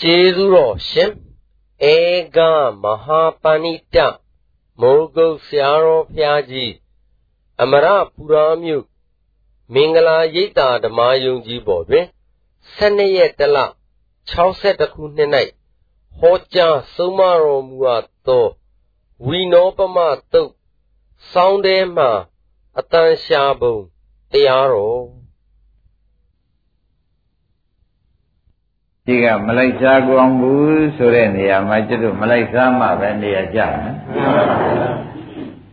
ကျေးဇူးတော်ရှင်ဧကမဟာပဏိတမိုးကုတ်ဆရာတော်ဘုရားကြီးအမရပူရာမြို့မင်္ဂလာရိပ်သာဓမ္မယုံကြီးပေါ်တွင်12ရက်တလ62ခုနှစ်၌ဟောကြားဆုံးမတော်မူအပ်သောဝိနောပမတုတ်စောင်းထဲမှအတန်ရှာပုံတရားတော် ဒီကမလိုက်စားကောင်းဘူးဆိုတဲ့နေရာမှာကျွတ်မလိုက်စားမှပဲနေရာကျမယ်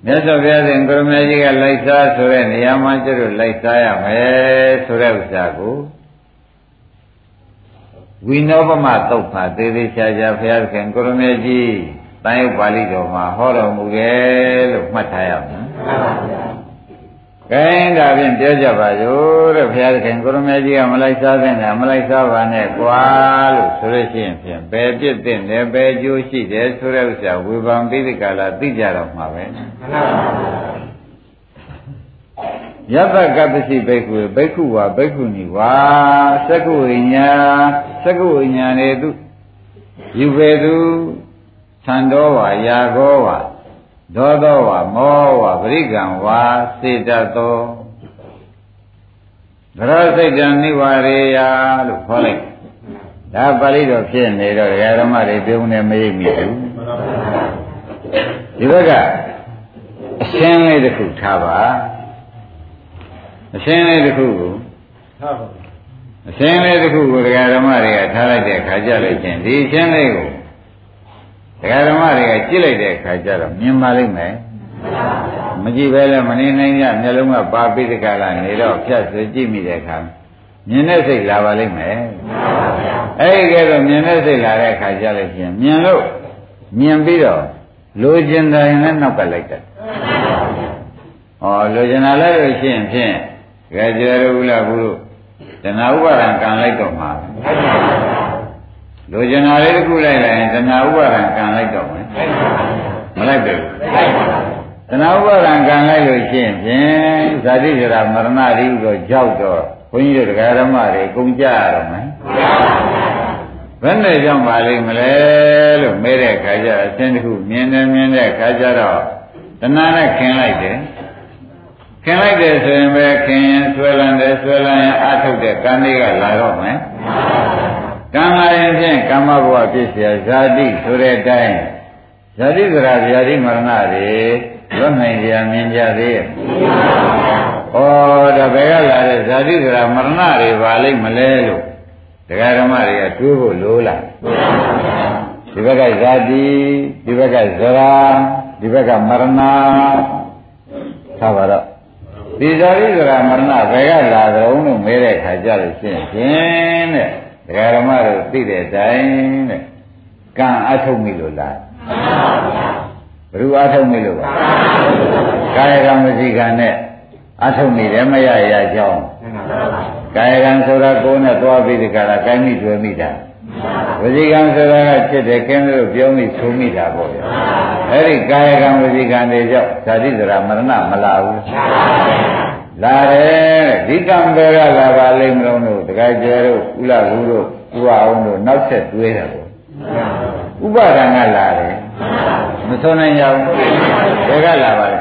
မြတ်စွာဘုရားရှင်ကိုရမေကြီးကလိုက်စားဆိုတဲ့နေရာမှာကျွတ်လိုက်စားရမယ်ဆိုတဲ့ဥစ္စာကိုဝိနောပမသုတ်မှာသေသေးချာချာဘုရားခင်ကိုရမေကြီးတန်ရုပ်ပါဠိတော်မှာဟောတော်မူခဲ့လို့မှတ်ထားရမယ် ကဲဒါဖြင့်ပြောကြပါစို့တဲ့ဘုရားသခင်ကိုရမေကြီးကမလိုက်စားတဲ့နဲ့မလိုက်စားပါနဲ့ကွာလို့ဆိုလို့ရှိရင်ဖြင့်ဘယ်ပြစ်တဲ့လဲဘယ်ကျိုးရှိတယ်ဆိုတဲ့ဥစ္စာဝေဘာံပိဋကလာသိကြတော့မှာပဲယတကပ္ပစီဘိက္ခုဘိက္ခုဝါဘိက္ခုနီဝါသက္ကုဝိညာသက္ကုဝိညာနေသူယူပေသူသံတော်ဝါယာကောဝါ ဒေါသောဝါမောဝါပရိကံဝါစေတသောသရစိတ်တံနိဝရေယလို့ခေါ်လိုက်ဒါပါဠိတော်ဖြစ်နေတော့ဒကာဓမ္မတွေပြုံးနေမရိပ်မိဘူးဒီဘက်ကအရှင်းလေးတစ်ခုထားပါအရှင်းလေးတစ်ခုကိုထားပါအရှင်းလေးတစ်ခုကိုဒကာဓမ္မတွေကထားလိုက်တဲ့ခါကြလို့ချင်းဒီအရှင်းလေးကို ဒကာဓမ္မတွေကကြည့်လိုက်တဲ့အခါကျတော့မြင်ပါလိမ့်မယ်မကြည့်ပဲလည်းမနေနိုင်ကြမျက်လုံးကပါပိဋကလာနေတော့ဖြတ်ဆွကြည့်မိတဲ့အခါမြင်တဲ့စိတ်လာပါလိမ့်မယ်အဲ့ဒီကဲတော့မြင်တဲ့စိတ်လာတဲ့အခါကျလို့ချင်းမြင်လို့မြင်ပြီးတော့လိုချင်တယ်နဲ့နောက်ကလိုက်တယ်ဩလိုချင်တာလည်းလို့ရှိရင်ဖြင့်ကြကြရဘူးလားဘူးလို့တဏှာဥပါဒံကံလိုက်တော့မှာ လိုချင်တာလေးတစ်ခုလိုက်လိုက်ရင်တဏှာဥပါဒံကံလိုက်တော့မယ်မလိုက်ဘူးတဏှာဥပါဒံကံလိုက်လို့ရှိရင်ဖြင့်ဇာတိဇရာမရဏတိဥတော့ကြောက်တော့ဘုန်းကြီးတို့တရားဓမ္မတွေကုန်ကြရတော့မယ်ဘယ်နဲ့ကြောင့်ပါလိမ့်မလဲလို့မဲတဲ့ခါကျအရှင်းတစ်ခုမြင်တယ်မြင်တဲ့ခါကျတော့တဏှာနဲ့ခင်လိုက်တယ်ခင်လိုက်တယ်ဆိုရင်ပဲခင်ရင်ဆွဲလန်းတယ်ဆွဲလန်းရင်အထုတ်တဲ့ကံလေးကလာတော့မယ် ကံလာရင်ဖြင့်ကာမဘဝဖြစ်เสียဇာတိဆိုတဲ့အတိုင်းဇာတိစရာဇာတိမရဏတွေလွတ်နိုင်ကြမြင်ကြသေးရဲ့ဩဒါဘယ်ကလာတဲ့ဇာတိစရာမရဏတွေပါလိမ့်မလဲလို့တရားဓမ္မတွေကတွေးဖို့လိုလားဒီဘက်ကဇာတိဒီဘက်ကဇရာဒီဘက်ကမရဏသာပါတော့ဒီဇာတိစရာမရဏဘယ်ကလာကြုံလို့မဲတဲ့ခါကြလို့ရှိရင်ဖြင့်တဲ့ ဒကာဓမ္မတို့သိတဲ့အတိုင်းတဲ့ကံအထုတ်မိလို့လားဘယ်လိုအထုတ်မိလို့ပါကာယကံမစီကံနဲ့အထုတ်မိတယ်မရရကြောင်းကာယကံဆိုတာကိုယ်နဲ့သွားပြီးဒီကလာကိုင်းမိတွေ့မိတာဝစီကံဆိုတာကဖြစ်တယ်ကင်းလို့ပြောမိဆိုမိတာပေါ့ဗျာအဲ့ဒီကာယကံဝစီကံတွေကြောင့်ဇာတိစရာမရဏမလာဘူး လာတယ်ဒီကံပဲကလာပါလိမ့်မလို့တို့တခါကျတော့ဥလာဘူးတို့ဥပအောင်တို့နောက်ဆက်တွေးတယ်ပေါ့ဥပါဒံကလာတယ်မဆုံးနိုင်ကြဘူးဘယ်ကလာပါလဲ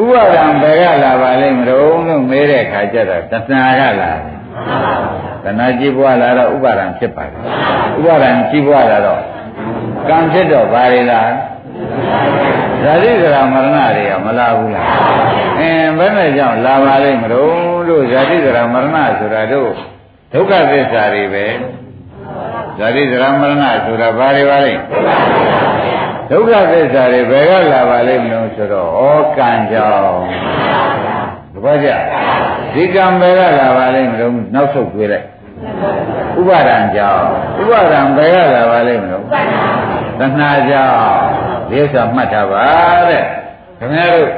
ဥပါဒံဘယ်ကလာပါလိမ့်မလို့တို့မဲတဲ့ခါကျတော့တဏှာကလာတယ်တဏှာကြည့်ပွားလာတော့ဥပါဒံဖြစ်ပါတယ်ဥပါဒံကြည့်ပွားလာတော့ကံဖြစ်တော့ဘာတွေလား ဇာတိဇရာမရဏတွေကမလာဘူးလားအင်းဘယ်နဲ့ကြောင့်လာပါလိမ့်မလို့လို့ဇာတိဇရာမရဏဆိုတာတို့ဒုက္ခသစ္စာတွေပဲဇာတိဇရာမရဏဆိုတာဘာတွေပါလိမ့်ဒုက္ခသစ္စာတွေဘယ်ကလာပါလိမ့်မလို့ဆိုတော့ဩကံကြောင့်တပည့်ကြဒီကံဘယ်ကလာပါလိမ့်မလို့နောက်ဆုတ်တွေးလိုက်ဥပါဒံကြောင့်ဥပါဒံဘယ်ကလာပါလိမ့်မလို့တဏှာကြောင့် ဒီဥစ္စာမှတ်ထားပါတဲ့ခင်ဗျားတို့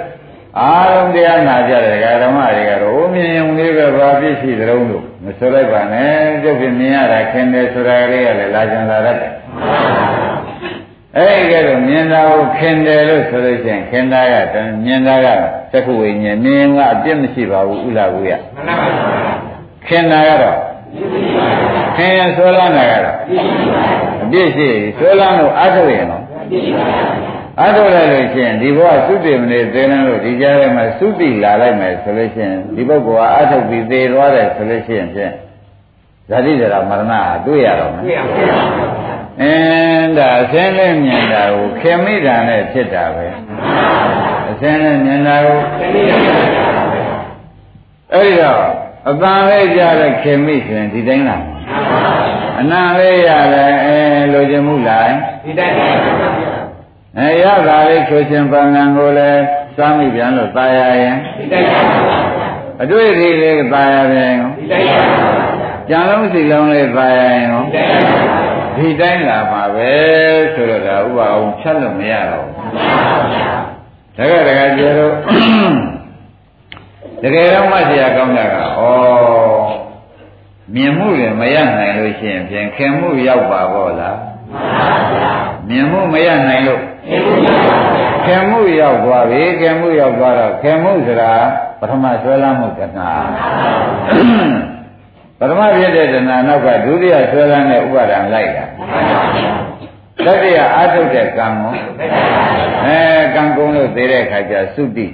အားလုံးတရားနာကြတဲ့ဓမ္မတွေကတော့အိုးမြင်ုံလေးပဲဘာဖြစ်ရှိသလုံးလို့မဆိုလိုက်ပါနဲ့ကျုပ်ကမြင်ရတာခင်တယ်ဆိုတာလေးကလည်းလာကြံလာတတ်တယ်အဲ့ဒီကဲတော့မြင်တာကိုခင်တယ်လို့ဆိုလို့ရှိရင်ခင်တာကမြင်တာကသက္ခုဝိညာဉ်မြင်ကအပြစ်မရှိပါဘူးဥလာဘူးရခင်တာကတော့ခင်ရဆွဲလန်းတာကတော့အပြည့်ရှိဆွဲလန်းလို့အားထုတ်ရင်တော့အား ထုတ်လိုက်လို့ရှိရင်ဒီဘဝသုတိမနေသေးလန်းလို့ဒီကြားထဲမှာသုတိလာလိုက်မယ်ဆိုလို့ရှိရင်ဒီပုဂ္ဂိုလ်ကအားထုတ်ပြီးသေသွားတယ်ဆိုလို့ရှိရင်ဖြင့်ဇာတိဇရာမရဏအတွေ့ရတော့မယ်တွေ့ရပါဘူးအင်းဒါအစင်းနဲ့မြင်တာကိုခင်မိတာနဲ့ဖြစ်တာပဲအစင်းနဲ့မြင်တာကိုခင်မိတာနဲ့ဖြစ်တာပဲအဲ့ဒီတော့အပန်းလေးကြတဲ့ခင်မိဆိုရင်ဒီတိုင်းလားအနံလေးရတယ်အဲလိုချင်မှုလားဒီတိုင်းပါ အဲရတာလေးချိုးချင်းပန်းငံကိုလည်းစောင်းမိပြန်လို့ตายရရင်ဒီတိုင်းပါအတွေ့အထိလေးตายရပြန်ရောဒီတိုင်းပါကြံလုံးစီလုံးလေးตายရရင်ရောဒီတိုင်းလာပါပဲဆိုတော့ဒါဥပအောင်ဖြတ်လို့မရတော့ဘူးတကယ်တကယ်ကျေတော့တကယ်တော့မှဆရာကောင်းတာကဩမြင်မှုတွေမရနိုင်လို့ရှိရင်ဖြင့်ခင်မှုရောက်ပါဘောလားမြင်မှုမရနိုင်လို့ ခင်မှုရောက်သွားပြီခင်မှုရောက်သွားတော့ခင်မှုဆိုတာပထမဆွဲလမ်းမှုကနာပထမဖြစ်တဲ့တဏှာနောက်ကဒုတိယဆွဲလမ်းတဲ့ဥပါဒံလိုက်တာတတိယအာထုတ်တဲ့ကံကိုအဲကံကုန်လို့သေးတဲ့ခါကျသုတိ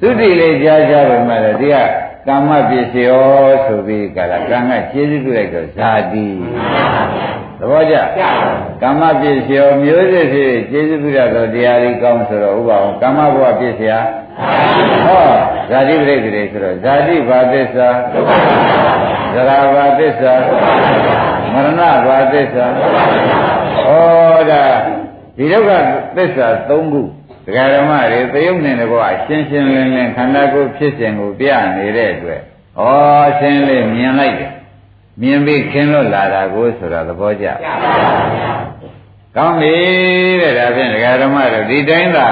သုတိလေးကြားကြပါမှလည်းဒီကကာမပစ္စယောဆိုပြီးကလာကံကကျေးဇူးပြုလိုက်တော့ဇာတိ သဘောကျကာမပစ္စယောမျိုးစစ်ဖြစ်ကျေးဇူးပြုရတော့တရားလေးကောင်းဆိုတော့ဥပအောင်ကာမဘဝပစ္စယဟောဇာတိပရိသေတွေဆိုတော့ဇာတိဘာသစ္စာဇရာဘာသစ္စာမရဏဘာသစ္စာဩဒါဒီဒုက္ခသစ္စာ၃ခုဒကာဓမ္မတွေသယုံနေတကောရှင်းရှင်းလင်းလင်းခန္ဓာကိုယ်ဖြစ်စဉ်ကိုပြနေတဲ့အတွက်ဩရှင်းလေးမြင်လိုက်တယ် မြင်ပြီးခင်းလို့လာတာကိုဆိုတာသဘောကျကောင်းပြီတဲ့ဒါဖြင့်ဒကာဓမ္မတို့ဒီတိုင်းသာ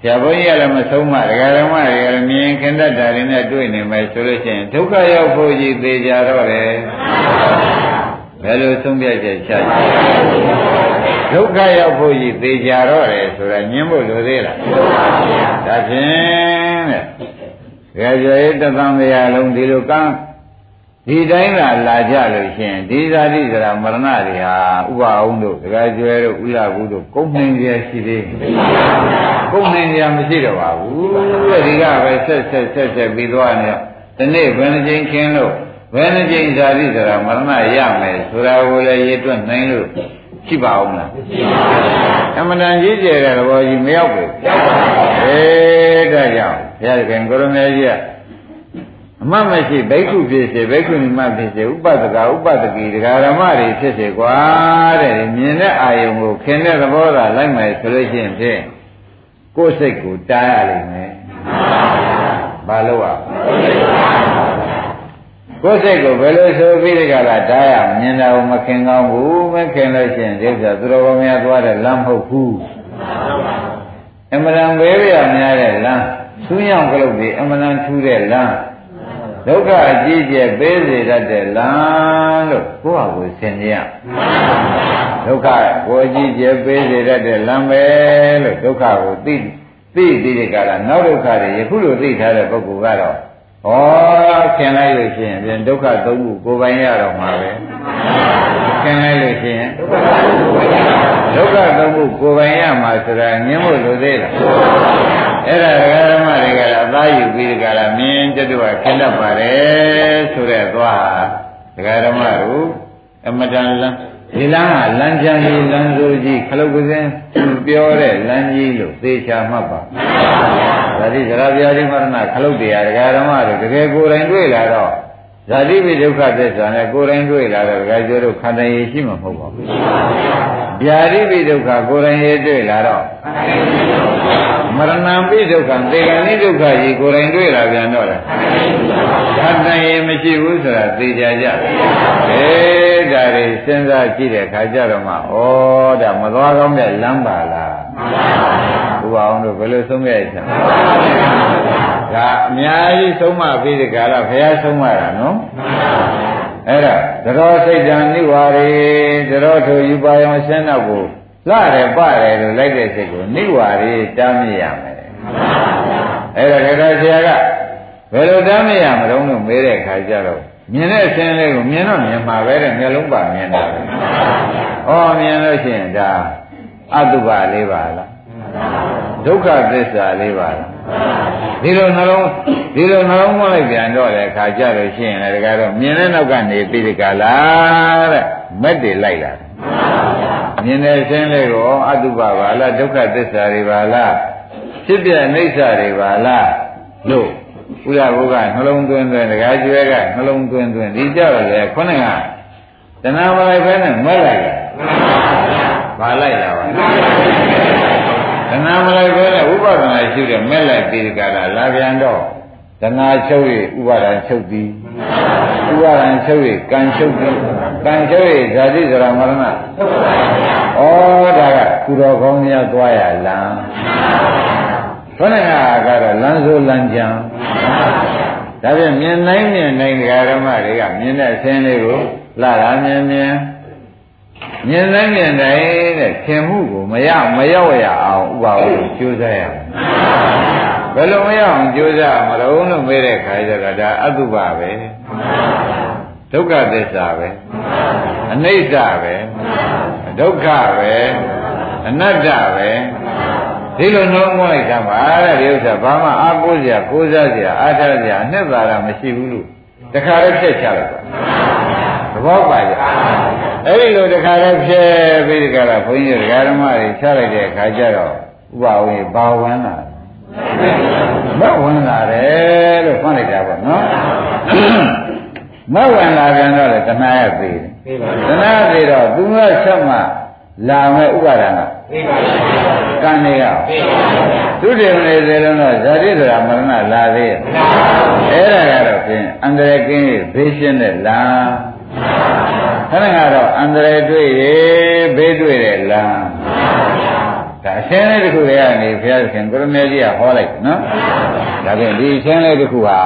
ဆရာဘုန်းကြီးကလည်းမဆုံးမဒကာဓမ္မတွေကလည်းမြင်ခင်တတ်တာတွေနဲ့တွေ့နေမယ်ဆိုလို့ရှိရင်ဒုက္ခရောက်ဖို့ကြီးသေကြတော့တယ်ဘယ်လိုဆုံးဖြတ်ချက်ချကြဒုက္ခရောက်ဖို့ကြီးသေချာတော့တယ်ဆိုတာညင်းဖို့လိုသေးလားဒါဖြင့်တဲ့ကြွယ်တသံတရားလုံးဒီလိုကံ ဒီတိုင်းလာလာကြလို့ရှင်ဒီဇာတိဇရာမရဏတွေဟာဥပအောင်တို့ဒကာကျွဲတို့ဥလာဘူးတို့ကုန်နိုင်ကြရှိသေးကုန်နိုင်ကြမရှိတော့ပါဘူးတဲ့ဒီကပဲဆက်ဆက်ဆက်ဆက်ပြီးသွားနေတော့ဒီနေ့ဘယ်နှချိန်ခင်းလို့ဘယ်နှချိန်ဇာတိဇရာမရဏရမယ်ဆိုတာကိုလည်းရည်တွက်နိုင်လို့ရှိပါအောင်လားမရှိပါဘူးအမှန်တန်ကြီးကျယ်တဲ့သဘောကြီးမရောက်ဘူးရောက်ပါဘူးအေးဒါကြောင့်ဘုရားခင်ကိုရမေကြီးက အမှတ်မရှိဘိက္ခုဖြစ်စေဘိက္ခုနီမဖြစ်စေဥပဒကဥပဒကိဒကာရမတွေဖြစ်စေကွာတဲ့မြင်တဲ့အာယုံကိုခင်တဲ့သဘောသာလိုက်မယ်ဆိုလို့ရှိရင်ဖြင့်ကိုယ်စိတ်ကိုတားရလိမ့်မယ်ဘာလို့อ่ะကိုယ်စိတ်ကိုဘယ်လိုဆိုပြီးဒီကလာတားရမြင်တာကိုမခင်ကောင်းဘူးမခင်လို့ရှိရင်ဒီဥစ္စာသူတော်ကောင်းများသွားတဲ့လမ်းမဟုတ်ဘူးအမှန်တန်ဘေးရများတဲ့လမ်းဆူးရောင်ကလုတ်ပြီးအမှန်တန်ထူးတဲ့လမ်း ဒုက္ခအကြီးကျယ်ပေးစေတတ်တဲ့လမ်းလို့ကိုယ့်ဟာကိုယ်ဆင်ကြရဒုက္ခကိုအကြီးကျယ်ပေးစေတတ်တဲ့လမ်းပဲလို့ဒုက္ခကိုသိသိသိတဲ့ကလာနောက်ဒုက္ခတွေယခုလိုသိထားတဲ့ပုဂ္ဂိုလ်ကတော့ဩခင်လိုက်လို့ရှိရင်ပြန်ဒုက္ခသုံးခုကိုယ်ပိုင်ရတော့မှာပဲ ခင်လိုက်လို့ရှိရင်ဒုက္ခသုံးခုကိုယ်ပိုင်ရမှာဆိုတာငင်းဖို့လိုသေးလားအဲ့ဒါဒကာဓမ္မတွေကလည်းအသားယူပြီးဒကာလားမင်းကျတုကခင်တတ်ပါတယ်ဆိုတဲ့သွားဒကာဓမ္မတို့အမတန်လန်းဒီလမ်းကလမ်းချမ်းကြီးလမ်းစိုးကြီးခလုတ်ကစင်းပြောတဲ့လမ်းကြီးလို့သေချာမှတ်ပါဇာတိဇရာပြာတိမရဏခလုတ်တရားဒကာဓမ္မတို့တကယ်ကိုယ်တိုင်တွေ့လာတော့ ဇာတိပိဒုက္ခသစ္စာနဲ့ကိုယ်တိုင်တွေ့လာတော့ဒကာကျော်တို့ခန္ဓာရည်ရှိမှာမဟုတ်ပါဘူးဗျာတိပိဒုက္ခကိုယ်တိုင်ရတွေ့လာတော့မရဏံပိဒုက္ခသေကံဤဒုက္ခကြီးကိုယ်တိုင်တွေ့လာပြန်တော့လေခန္ဓာရည်မရှိဘူးဆိုတာသိကြကြအေးဒါတွေစဉ်းစားကြည့်တဲ့အခါကျတော့မှဩဒါမသွားကောင်းတဲ့လမ်းပါလားမှန်ပါဘူးဘုရားအောင်တို့ဘယ်လိုဆုံးရချင် ဒါအများကြီးဆုံးမပြီးဒီကရဘုရားဆုံးမတာနော်အဲ့ဒါသရောစိတ်တံနိဝါရေသရောထိုယူပါယောဆင်းတော့ကိုလှတယ်ပတယ်လို့လိုက်တဲ့စိတ်ကိုနိဝါရေတားမြစ်ရမယ်အဲ့ဒါခက်ခါဆရာကဘယ်လိုတားမြစ်ရမလို့လို့မေးတဲ့ခါကျတော့မြင်တဲ့အခြင်းလေးကိုမြင်တော့မြင်မှာပဲတဲ့မျက်လုံးပါမြင်တာပဲဩမြင်လို့ရှိရင်ဒါအတုပလေးပါလားဒုက္ခသစ္စာလေးပါလား ဒီလိုနှလုံးဒီလိုနှလုံးမလိုက်ပြန်တော့တဲ့အခါကျလို့ရှိရင်လည်းတကားတော့မြင်တဲ့နောက်ကနေပြီးဒီကလာတဲ့မက်တွေလိုက်လာတယ်မြင်တဲ့အခြင်းလေးကိုအတုပပါလားဒုက္ခသစ္စာတွေပါလားဖြစ်ပြအိဋ္ဌတွေပါလားလို့ဥရဘုကနှလုံးသွင်းသွင်းတကားကျွဲကနှလုံးသွင်းသွင်းဒီကြောက်လေခုနကတဏှာမလိုက်ပဲနဲ့မက်လိုက်တာပါလိုက်တာပါ တဏှာမလိုက်ပဲနဲ့ဥပဒနာရှိတယ်မက်လိုက်ပြီးကြတာလာပြန်တော့တဏှာချုပ်ရဥပါဒံချုပ်သည်ဥပါဒံချုပ်ရကံချုပ်သည်ကံချုပ်ရဇာတိဇရာမရဏဩဒါကကုတော်ကောင်းများသွားရလားခေါင်းကကတော့လမ်းဆိုးလမ်းကြံဒါပြန်မြင်နိုင်မြင်နိုင်ဓမ္မတွေကမြင်တဲ့အဆင်းလေးကိုလာတာမြင်မြင် မြင်နိုင်မြင်နိုင်တဲ့ခင်မှုကိုမရမရောက်ရအောင်ဥပါဝကိုကြိုးစားရမယ်ဘယ်လိုမရအောင်ကြိုးစားမလို့လို့မေးတဲ့ခါကျတော့ဒါအတုပပဲဒုက္ခသစ္စာပဲအနိစ္စပဲဒုက္ခပဲအနတ္တပဲဒီလိုနှလုံးသွင်းလိုက်တာပါတဲ့ဒီဥစ္စာဘာမှအားကိုးစရာကိုးစားစရာအားထားစရာအနှစ်သာရမရှိဘူးလို့တခါလေးဖြတ်ချလိုက်ပါ သဘောပါကြအဲ့ဒီလိုတခါလေးဖြတ်ပြီးဒီကရဘုန်းကြီးဒကာဓမ္မတွေချလိုက်တဲ့အခါကျတော့ဥပဝေဘာဝင်လာမဝင်လာတယ်လို့ဖွင့်လိုက်တာပေါ့နော်မဝင်လာပြန်တော့လေတဏှာရသေးတယ်တဏှာသေးတော့သူကဆက်မှလာမဲ့ဥပါဒနာသိပါပါကံနေရသူတည်နေစေလုံးတော့ဇာတိဆိုတာမရဏလာသေးရဲ့အဲ့ဒါကတော့ဖြင့်အန္တရာယ်ကင်းရေးဘေးရှင်းတဲ့လား ခဏကတော့အန္တရာယ်တွေ့ရေဘေးတွေ့တဲ့လားဒါအရှင်းလေးတစ်ခုတည်းကနေဘုရားရှင်ကိုရမေကြီးကဟောလိုက်နော်ဒါဖြင့်ဒီအရှင်းလေးတစ်ခုဟာ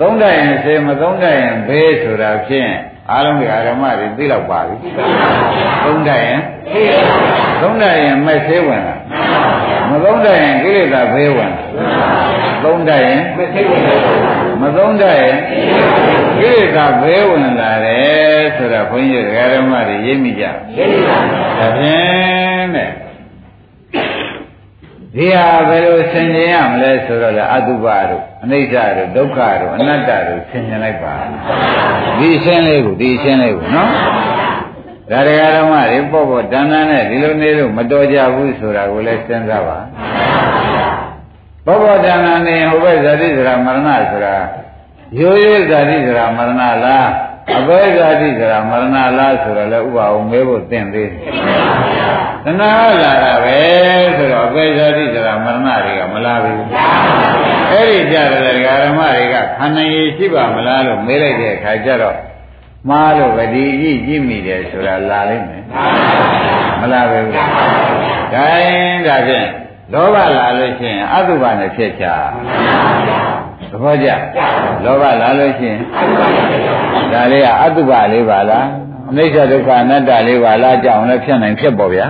သုံးတတ်ရင်စေမသုံးတတ်ရင်ဘေးဆိုတာဖြင့်အားလုံးဒီအာရမတွေသိတော့ပါပြီသုံးတတ်ရင်သုံးတတ်ရင်မက်သေးဝင်လာမသုံးတတ်ရင်ကိလေသာဘေးဝင်သုံးတတ်ရင်မသုံးတတ်ရင် ကိလေသာဘေးဝင်လာတယ်ဆိုတော့ဘုန်းကြီးဓမ္မတွေရိပ်မိကြရိပ်မိပါဒါဖြင့်တဲ့ဒီဟာဘယ်လိုဆင်ခြင်ရမလဲဆိုတော့လေအတုပတို့အနိစ္စတို့ဒုက္ခတို့အနတ္တတို့ဆင်ခြင်လိုက်ပါဒီရှင်းလေးကိုဒီရှင်းလေးကိုနော်ဒါတရားဓမ္မတွေပေါ့ပေါ့တဏ္ဍာနဲ့ဒီလိုနေလို့မတော်ကြဘူးဆိုတာကိုလည်းစဉ်းစားပါပေါ့ပေါ့တဏ္ဍာနေဟိုဘက်ဇာတိစရာမရဏဆိုတာ ရိုးရိုးဇာတိစရာမရဏလားအဘဲဇာတိဆိုတာမရဏလားဆိုတော့လည်းဥပအောင်မဲဖို့သင်သေးတယ်။တဏှာလာတာပဲဆိုတော့အဘဲဇာတိဆိုတာမရဏတွေကမလာဘူး။အဲ့ဒီကြတယ်ဓမ္မတွေကခန္ဓာရည်ရှိပါမလားလို့မေးလိုက်တဲ့အခါကျတော့မှားလို့ဗတိကြီးကြည့်မိတယ်ဆိုတာလာလိမ့်မယ်။မလာဘူး။ဒါရင်ဒါဖြင့်လောဘလာလို့ရှိရင်အတုပနဲ့ဖြစ်ချာ သဘောကျလောဘလာလို့ရှိရင်ဒါလေးကအတုပလေးပါလားအနိစ္စဒုက္ခအနတ္တလေးပါလားကြောင်လည်းဖြစ်နိုင်ဖြစ်ပေါ်ဗျာ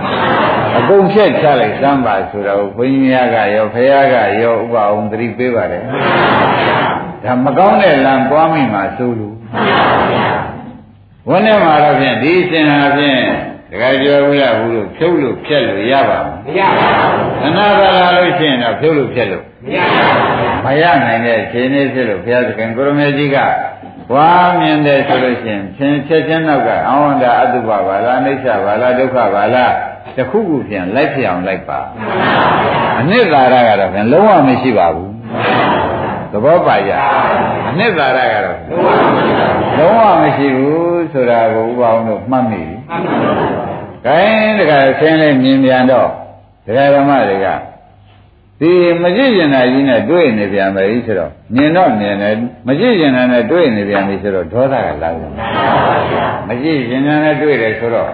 အကုန်ဖြတ်ချလိုက်စမ်းပါဆိုတော့ဘုန်းကြီးများကရောဖရာကရောဥပအောင်သတိပေးပါတယ်ဒါမကောင်းတဲ့လမ်းပွားမိမှစိုးလို့ဝန်းထဲမှာတော့ဖြင့်ဒီအရှင်ဟာဖြင့်တခါကြောဘူးလားဘူးလို့ဖြုတ်လို့ဖြက်လို့ရပါမရပါဘူးခဏကလာလို့ရှိရင်တော့ဖြုတ်လို့ဖြက်လို့မရပါဘူး မရနိုင်တဲ့ခြေနေဖြစ်လို့ဘုရားသခင်ကိုရမေကြီးကဝါမြင်တယ်ဆိုလို့ရှိရင်ဖြင်းချက်ချင်းနောက်ကအောင်းတာအတုပပါလားအိဋ္ဌပါလားဒုက္ခပါလားတခုခုဖြင့်လိုက်ဖြစ်အောင်လိုက်ပါအနှစ်သာရကတော့ဖြင့်လုံးဝမရှိပါဘူးသဘောပါကြအနှစ်သာရကတော့လုံးဝမရှိဘူးဆိုတာကိုဥပအောင်တို့မှတ်မိပြီ။ခိုင်းတကယ်ဆင်းလဲမြင်ပြန်တော့တရားဓမ္မတွေက ဒီမကြည့်ကျင်တာကြီးနဲ့တွေ့နေပြန်မယ်ဆိုတော့မြင်တော့မြင်တယ်မကြည့်ကျင်တာနဲ့တွေ့နေပြန်ပြီဆိုတော့ဒေါသကလာတယ်မကြည့်ကျင်တာနဲ့တွေ့တယ်ဆိုတော့ဩ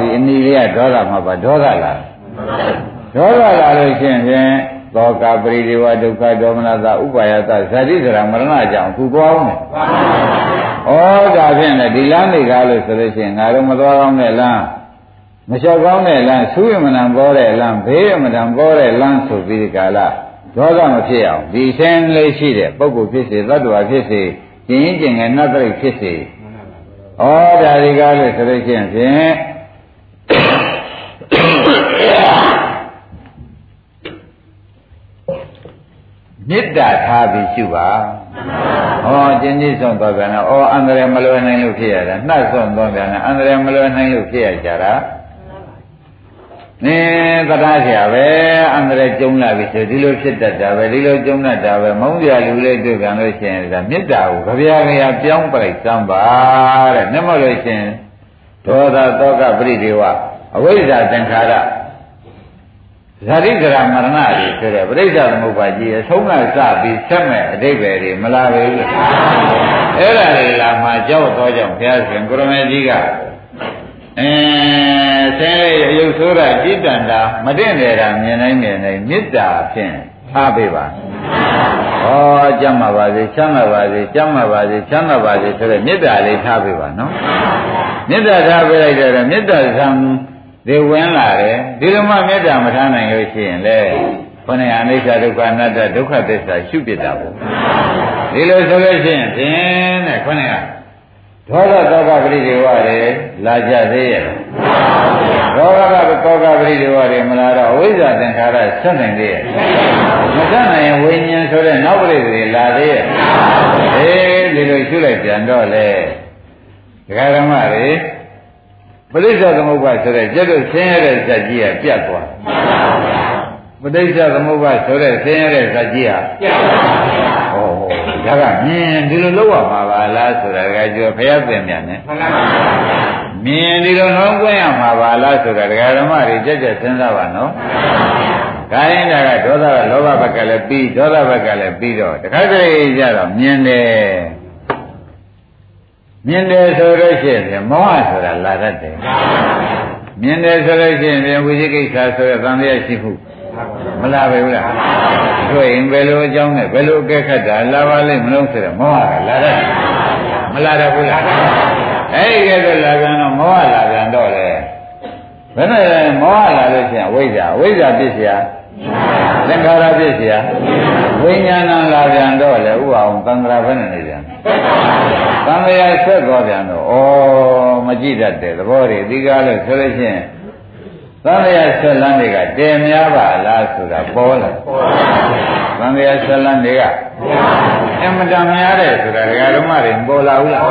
ဒီအနီလေးကဒေါသမှာပါဒေါသလာဒေါသလာလို့ရှိရင်သောကပရိဒေဝဒုက္ခဒေါမနတာဥပါယတဇာတိစရာမရဏကြောင့်ခုသွားအောင်ဩဒါဖြင့်လည်းဒီလမ်းတွေကားလို့ဆိုလို့ရှိရင်ငါတို့မသွားကောင်းတဲ့လမ်း မလျှောက်ကောင်းတဲ့လမ်းဆူးရမနံပေါ်တဲ့လမ်းဘေးရမနံပေါ်တဲ့လမ်းဆိုပြီးဒီကာလဒေါသမဖြစ်အောင်ဒီရှင်းလေးရှိတဲ့ပုဂ္ဂိုလ်ဖြစ်စေသတ္တဝါဖြစ်စေယကျင်ရင်ကျင်ငယ်နတ်တိတ်ဖြစ်စေဩဒါဒီကားလို့ဆိုလို့ရှိရင်ဖြင့်မေတ္တာထားပြီးရှုပါဟောကျင်းကြီးဆုံးသွားပြန်တော့ဩအန္တရာယ်မလွယ်နိုင်လို့ဖြစ်ရတာနှတ်ဆုံးသွားပြန်တော့အန္တရာယ်မလွယ်နိုင်လို့ဖြစ်ရကြတာ နေတရားဆရာပဲအန္တရာယ်ကျုံလာပြီဆိုဒီလိုဖြစ်တတ်တာပဲဒီလိုကျုံတတ်တာပဲမုန်းကြလူလေးတွေ့ပြန်လို့ရှိရင်ဒါမေတ္တာကိုကြပြာကြရာပြောင်းပလိုက်စမ်းပါတဲ့နှမလို့ရှိရင်ဒေါသတောကပရိဒေဝအဝိဇ္ဇာသင်္ခါရဇာတိကရမရဏတွေဆိုတဲ့ပြိဿသမုပ္ပါကြီးအဆုံးကစပြီးဆက်မဲ့အတိပ္ပယ်တွေမလာပဲဘူးအဲ့ဒါတွေလာမှကြောက်တော့ကြောင့်ဘုရားရှင်ကိုရမေကြီးကအဲ ဆင်းရဲရုပ်ဆိုးတာจิตတန်တာမတင့်တယ်တာမြင်နိုင်မြင်နိုင်မေတ္တာဖြင့်ထားပေးပါဩကြမ်းပါပါစေချမ်းသာပါစေကြမ်းပါပါစေချမ်းသာပါစေဆိုတဲ့မေတ္တာလေးထားပေးပါနော်မေတ္တာထားပေးလိုက်တဲ့မေတ္တာဆံဒီဝင်လာတယ်ဒီလိုမှမေတ္တာမထားနိုင်လို့ရှိရင်လေခொနည်းအနိစ္စဒုက္ခအနတ္တဒုက္ခသစ္စာရှုပြတာပေါ့ဒီလိုဆိုလို့ရှိရင်ဖြင့်တဲ့ခொနည်းက ဒေါသတောကပရိဒေဝတွေလာကြသေးရဲ့ဒေါသကတောကပရိဒေဝတွေမလာတော့အဝိဇ္ဇာသင်္ခါရဆက်နိုင်သေးရဲ့မဆက်နိုင်ရင်ဝိညာဉ်ဆိုတဲ့နောက်ပရိသေတွေလာသေးရဲ့အေးဒီလိုရှုလိုက်ပြန်တော့လေဒကာဓမ္မတွေပရိစ္ဆေသမုပ္ပါဆိုတဲ့ကျက်တို့ဆင်းရဲတဲ့ဇက်ကြီးကပြတ်သွားပရိစ္ဆေသမုပ္ပါဆိုတဲ့ဆင်းရဲတဲ့ဇက်ကြီးကပြတ်သွားဟော ဒါကမြင်ဒီလိုလောက်ရမှာပါလားဆိုတာတကယ်ကျော်ဖျက်ပင်မြန်နေမြင်ဒီလိုနှောင်းကွင်းရမှာပါလားဆိုတာဒကာဓမ္မတွေကြက်ကြက်စဉ်းစားပါနော်ခိုင်းတာကဒေါသကလောဘဘက်ကလည်းပြီးဒေါသဘက်ကလည်းပြီးတော့တခါတည်းကြတော့မြင်တယ်မြင်တယ်ဆိုလို့ရှိရင်မောဟဆိုတာလာတတ်တယ်မြင်တယ်ဆိုလို့ရှိရင်ဝိသိကိစ္စဆိုတဲ့သံဃာရှိမှု မလာပဲဘူးလားတွေ့ရင်ဘယ်လိုအကြောင်းနဲ့ဘယ်လိုအကဲခတ်တာလာပါလိမ့်မလို့ဆိုတော့မောဟကလာတတ်မလာတတ်ဘူးလားအဲ့ဒီကဲတော့လာပြန်တော့မောဟလာပြန်တော့လေဘယ်နဲ့လဲမောဟလာလို့ရှိရင်ဝိဇ္ဇာဝိဇ္ဇာပြစ်เสียသင်္ခါရပြစ်เสียဝိညာဏလာပြန်တော့လေဥအောင်သံဃာဘယ်နဲ့နေပြန်သံဃာဆက်သွားပြန်တော့ဩမကြည့်တတ်တဲ့သဘောတွေဒီကားလို့ဆိုလို့ရှိရင် သံဃာဆက်လန်းတွေကတည်များပါလားဆိုတာပေါ်လာသံဃာဆက်လန်းတွေကအမတန်များတယ်ဆိုတာဒကာဓမ္မတွေပေါ်လာဘူးလား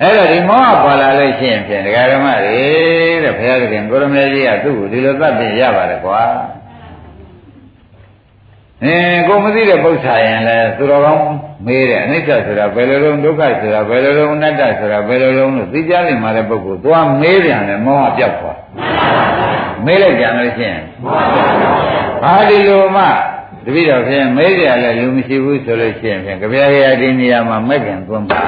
အဲ့တော့ဒီမောဟပေါ်လာလို့ရှိရင်ဖြင့်ဒကာဓမ္မတွေတဲ့ဘုရားသခင်ကိုရမေကြီးကသူ့ကိုဒီလိုသတ်ပြင်ရပါတယ်ကွာအင်းကိုမသိတဲ့ပု္ပ္ပာရင်လဲသူတော်ကောင်းမေးတယ်အနိစ္စဆိုတာဘယ်လိုလုံးဒုက္ခဆိုတာဘယ်လိုလုံးအနတ္တဆိုတာဘယ်လိုလုံးလို့သိကြလိမ့်မှာတဲ့ပုဂ္ဂိုလ်သွားမေးပြန်တယ်မောဟပြောက်သွား မေးလိုက်ကြလို့ရှိရင်ဘာဒီလိုမှတပည့်တော်ဖြင့်မေးကြလဲလူမရှိဘူးဆိုလို့ရှိရင်ဖြင့်ကြပြားရဒီနေရာမှာမက်ကင်သွန်းပါ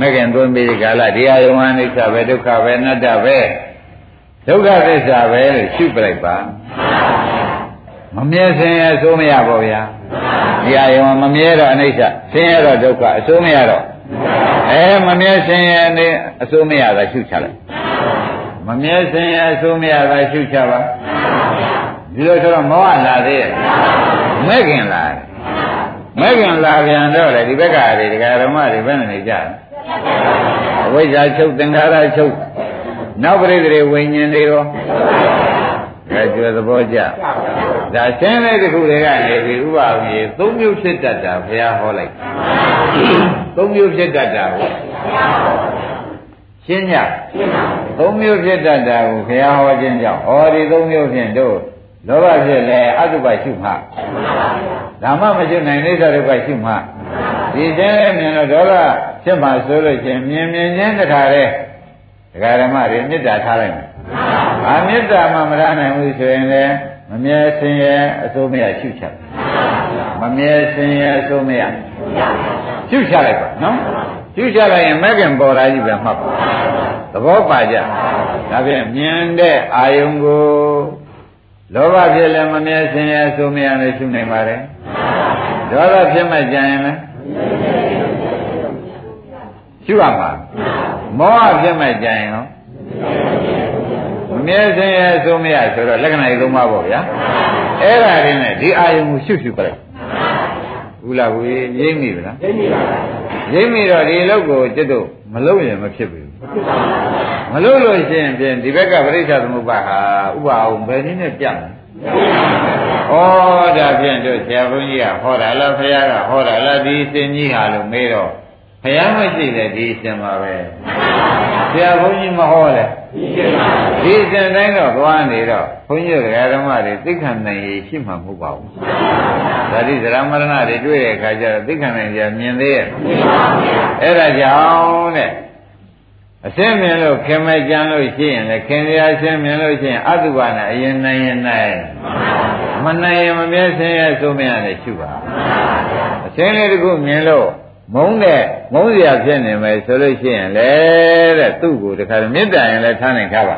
မကင်သွင်းပြီးကာလဒီအာယုံအနိစ္စပဲဒုက္ခပဲအနတ္တပဲဒုက္ခသစ္စာပဲလို့ရှုပလိုက်ပါမမြဲစင်ရအစိုးမရပါဗျာဒီအာယုံမမြဲတော့အနိစ္စဆင်းရဲတော့ဒုက္ခအစိုးမရတော့အဲမမြဲစင်ရနေအစိုးမရတာရှုချလိုက် မမြဲစင်ရအစိုးမရတာရှုချပါဒီလိုဆိုတော့မောဟလာသေးရဲ့မဲ့ခင်လာတယ်မဲ့ခင်လာပြန်တော့လေဒီဘက်ကတွေဒကာဓမ္မတွေဘယ်နဲ့နေကြလဲအဝိဇ္ဇာချုပ်သင်္ခါရချုပ်နောက်ပရိသေဝိညာဉ်တွေရောဒါကျွယ်သဘောကျဒါရှင်းတဲ့တခုတွေကနေပြီးဥပအောင်ကြီးသုံးမျိုးဖြစ်တတ်တာဘုရားဟောလိုက်သုံးမျိုးဖြစ်တတ်တာကို ရှင်းညသုံးမျိုးဖြစ်တတ်တာကိုဘုရားဟောခြင်းကြောင့်ဟောဒီသုံးမျိုးဖြင့်တို့လောဘဖြစ်လဲအတုပရှုမှဓမ္မမရှိနိုင်နေဒုက္ခရှုမှဒီကျဲမြင်တော့ဒေါသဖြစ်မှဆိုလို့ချင်းမြင်မြင်ချင်းတခါတည်းဒကာဓမ္မတွေမေတ္တာထားလိုက်မယ်။အာမေတ္တာမှမရနိုင်ဘူးဆိုရင်လည်းမမြဲစင်ရဲ့အစိုးမရရှုချက်။မမြဲစင်ရဲ့အစိုးမရရှုချလိုက်ပါနော်။ ရှုချလိုက်ရင်မဲ့ခင်ပေါ်လာကြီးပဲမှတ်ပါ။သဘောပါကြ။ဒါဖြင့်မြင်တဲ့အာယုံကိုလောဘဖြစ်လည်းမမြဲစင်ရဲ့အစိုးမရနဲ့ရှုနိုင်ပါတယ်။ဒေါသဖြစ်မှကြရင်လည်းရှုရမှာမောဟဖြစ်မဲ့ကြရင်ရောမမြဲစင်ရဲ့အစိုးမရဆိုတော့လက္ခဏာကြီးသုံးပါပေါ့ဗျာအဲ့ဒါရင်းနဲ့ဒီအာယုံကိုရှုရှုပြလိုက် ဘူးလားဘူးရိမ့်မိဗလားသိပြီပါဗျာရိမ့်မိတော့ဒီလောက်ကိုကျွတ်တို့မလုပ်ရင်မဖြစ်ဘူးဖြစ်ပါဘူးမလုပ်လို့ရှိရင်ဖြင့်ဒီဘက်ကပရိစ္ဆသမုပ္ပါဟာဥပအောင်ဘယ်နည်းနဲ့ပြတ်မလဲဩဒါဖြင့်တို့ဆရာဘုန်းကြီးကဟောတာလားဖခင်ကဟောတာလားဒီအရှင်ကြီးဟာလို့မေးတော့ဖခင်မရှိတဲ့ဒီအရှင်ပါပဲ ဆရာဘုန်းကြီးမဟောလဲဖြစ်ပါဘူးဒီအရှင်တိုင်းတော့သွားနေတော့ဘုန်းကြီးတို့ဓမ္မတွေသိက္ခာနိုင်ရရှိမှမဟုတ်ပါဘူးဒါတိသရမရဏတွေတွေ့တဲ့အခါကျတော့သိက္ခာနိုင်ကြမြင်သေးရဲ့အဲ့ဒါကြောင့်တဲ့အစင်းမြင်လို့ခင်မဲ့ကြံလို့ရှိရင်လည်းခင်ရအစင်းမြင်လို့ရှိရင်အတုပါနဲ့အရင်နိုင်ရင်နိုင်မနိုင်ရင်မမြဲဆင်းရဲဆိုမရနဲ့ရှုပါအစင်းလေးတစ်ခုမြင်လို့ မုန်းတဲ့မုန်းစရာဖြစ်နေမယ်ဆိုလို့ရှိရင်လေတဲ့သူ့ကိုတခါမေတ္တာရင်လည်းထားနိုင်ထားပါ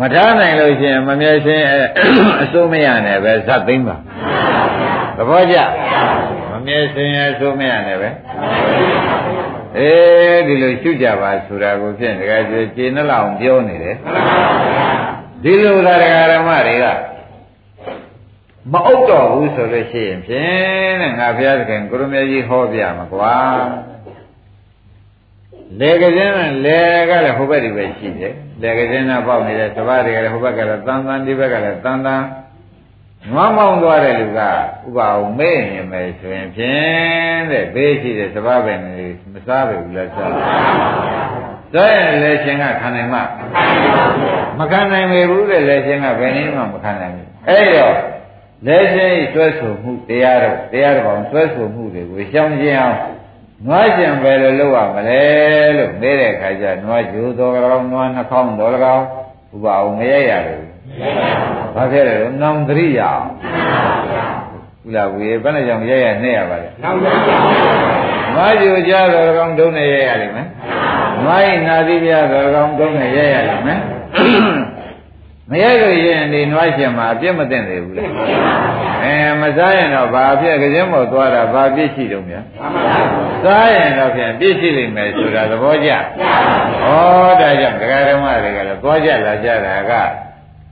မထားနိုင်လို့ရှိရင်မမြဲဆင်းရဲအစိုးမရနဲ့ပဲဇတ်သိမ့်ပါသဘောကျမမြဲဆင်းရဲအစိုးမရနဲ့ပဲအေးဒီလိုရှုကြပါဆိုတာကိုဖြင့်တကယ်ကျေကျေနှလောက်ပြောနေတယ်ဒီလိုသာတရားဓမ္မတွေက မအုပ်တော့ဘူးဆိုလို့ရှိရင်ဖြင့်တဲ့ငါဘုရားသခင်ကိုရမေကြီးဟောပြမှာကွာလေကစင်းနဲ့လေကလည်းဟိုဘက်ဒီဘက်ရှိတယ်လေကစင်းနဲ့ပေါက်နေတဲ့သဘာတွေကလည်းဟိုဘက်ကလည်းတန်တန်ဒီဘက်ကလည်းတန်တန်နွားမောင်းသွားတဲ့လူကဥပအောင်မေ့နေမယ်ဆိုရင်ဖြင့်တဲ့ဘေးရှိတဲ့သဘာပဲနေမစားပဲဘူးလားစားစားရင်လေရှင်ကခံနိုင်မှမခံနိုင်ပေဘူးတဲ့လေရှင်ကဘယ်နည်းမှမခံနိုင်ဘူးအဲ့တော့ လေရှင်ဤဆွဲဆိုမှုတရားတော့တရားတော်အောင်ဆွဲဆိုမှုတွေကိုရှောင်ကျင်အောင်နွားကျင်ပဲလို့လုပ်ရမလဲလို့မေးတဲ့အခါကျနွားကြိုးတော်ကောင်နွားနှာခေါင်းတော်ကောင်ဥပအောင်မရရတယ်ဘာဖြစ်လဲလို့နောင်တရိယာဟုတ်လားဝေဘယ်နဲ့ကြောင့်ရရနဲ့ရပါလဲနောက်ကြပါနွားကြိုကြတော်ကောင်ဒုံနဲ့ရရလိမ့်မယ်နွားဤနာသီပြတော်ကောင်ဒုံနဲ့ရရလိမ့်မယ် မရလို့ရင်ဒီနွားရှင်မှာအပြစ်မသိသေးဘူးလေအဲမစားရင်တော့ဘာအပြစ်ကစင်းမို့သွားတာဘာပြစ်ရှိတုံးများစားရင်တော့ဖြင့်ပြစ်ရှိလိမ့်မယ်ဆိုတာသဘောကျဩဒါကြောင့်ဒကာဓမ္မတွေကလည်းသွားကြလာကြတာက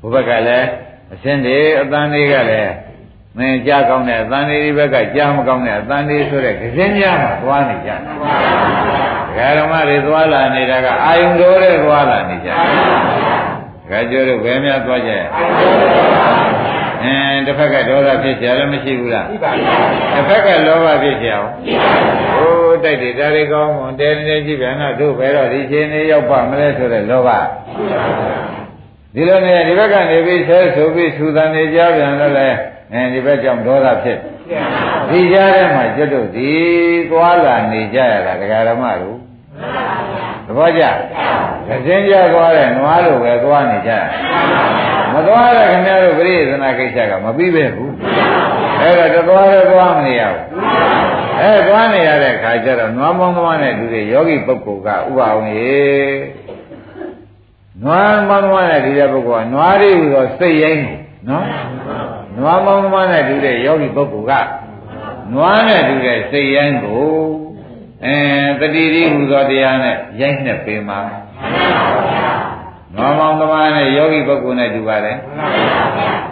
ဘုဘက်ကလည်းအစင်းတွေအတန်တွေကလည်းမင်းကြားကောင်းတဲ့အတန်တွေဒီဘက်ကကြားမကောင်းတဲ့အတန်တွေဆိုတဲ့ကစင်းများမှာသွားနေကြတယ်ဒကာဓမ္မတွေသွားလာနေတာကအာယုံတော်တဲ့သွားလာနေကြတယ် ဒကာကျော်တို့ဘယ်များသွားကြရဲ့အင်းတစ်ဖက်ကဒေါသဖြစ်ကြလည်းမရှိဘူးလားပြီပါဗျာတစ်ဖက်ကလောဘဖြစ်ကြအောင်ဟိုတိုက်တယ်ဒါတွေကောင်းမွန်တဲနေကြည့်ပြန်တော့တို့ဘယ်တော့ဒီချင်းလေးရောက်ပါမလဲဆိုတဲ့လောဘဒီလိုနဲ့ဒီဘက်ကနေပြီးဆဲဆိုပြီးထူတန်နေကြပြန်တော့လေအဲဒီဘက်ကြောင့်ဒေါသဖြစ်ဒီကြားထဲမှာကျွတ်တို့ဒီသွားလာနေကြရတာဒကာရမတို့ သဘောကျကစင်းကြသွားတဲ့နွားလိုပဲသွားနေကြရမသွားတဲ့ခင်ဗျားတို့ပြိဿနာကိစ္စကမပြီးပဲဘူးအဲ့တော့တသွားတော့သွားမနေရဘူးအဲသွားနေရတဲ့ခါကျတော့နွားမောင်းသမားနဲ့တူတဲ့ယောဂီပုဂ္ဂိုလ်ကဥပအောင်ရေနွားမောင်းသမားနဲ့တူတဲ့ပုဂ္ဂိုလ်ကနွားလေးဟူသောစိတ်ရိုင်းကိုနော်နွားမောင်းသမားနဲ့တူတဲ့ယောဂီပုဂ္ဂိုလ်ကနွားနဲ့တူတဲ့စိတ်ရိုင်းကို အဲတတိတိဟူသောတရားနဲ့ရိုက်နှက်ပေးမှာနွားမောင်းသမားနဲ့ယောဂီပုဂ္ဂိုလ်နဲ့တူပါတယ်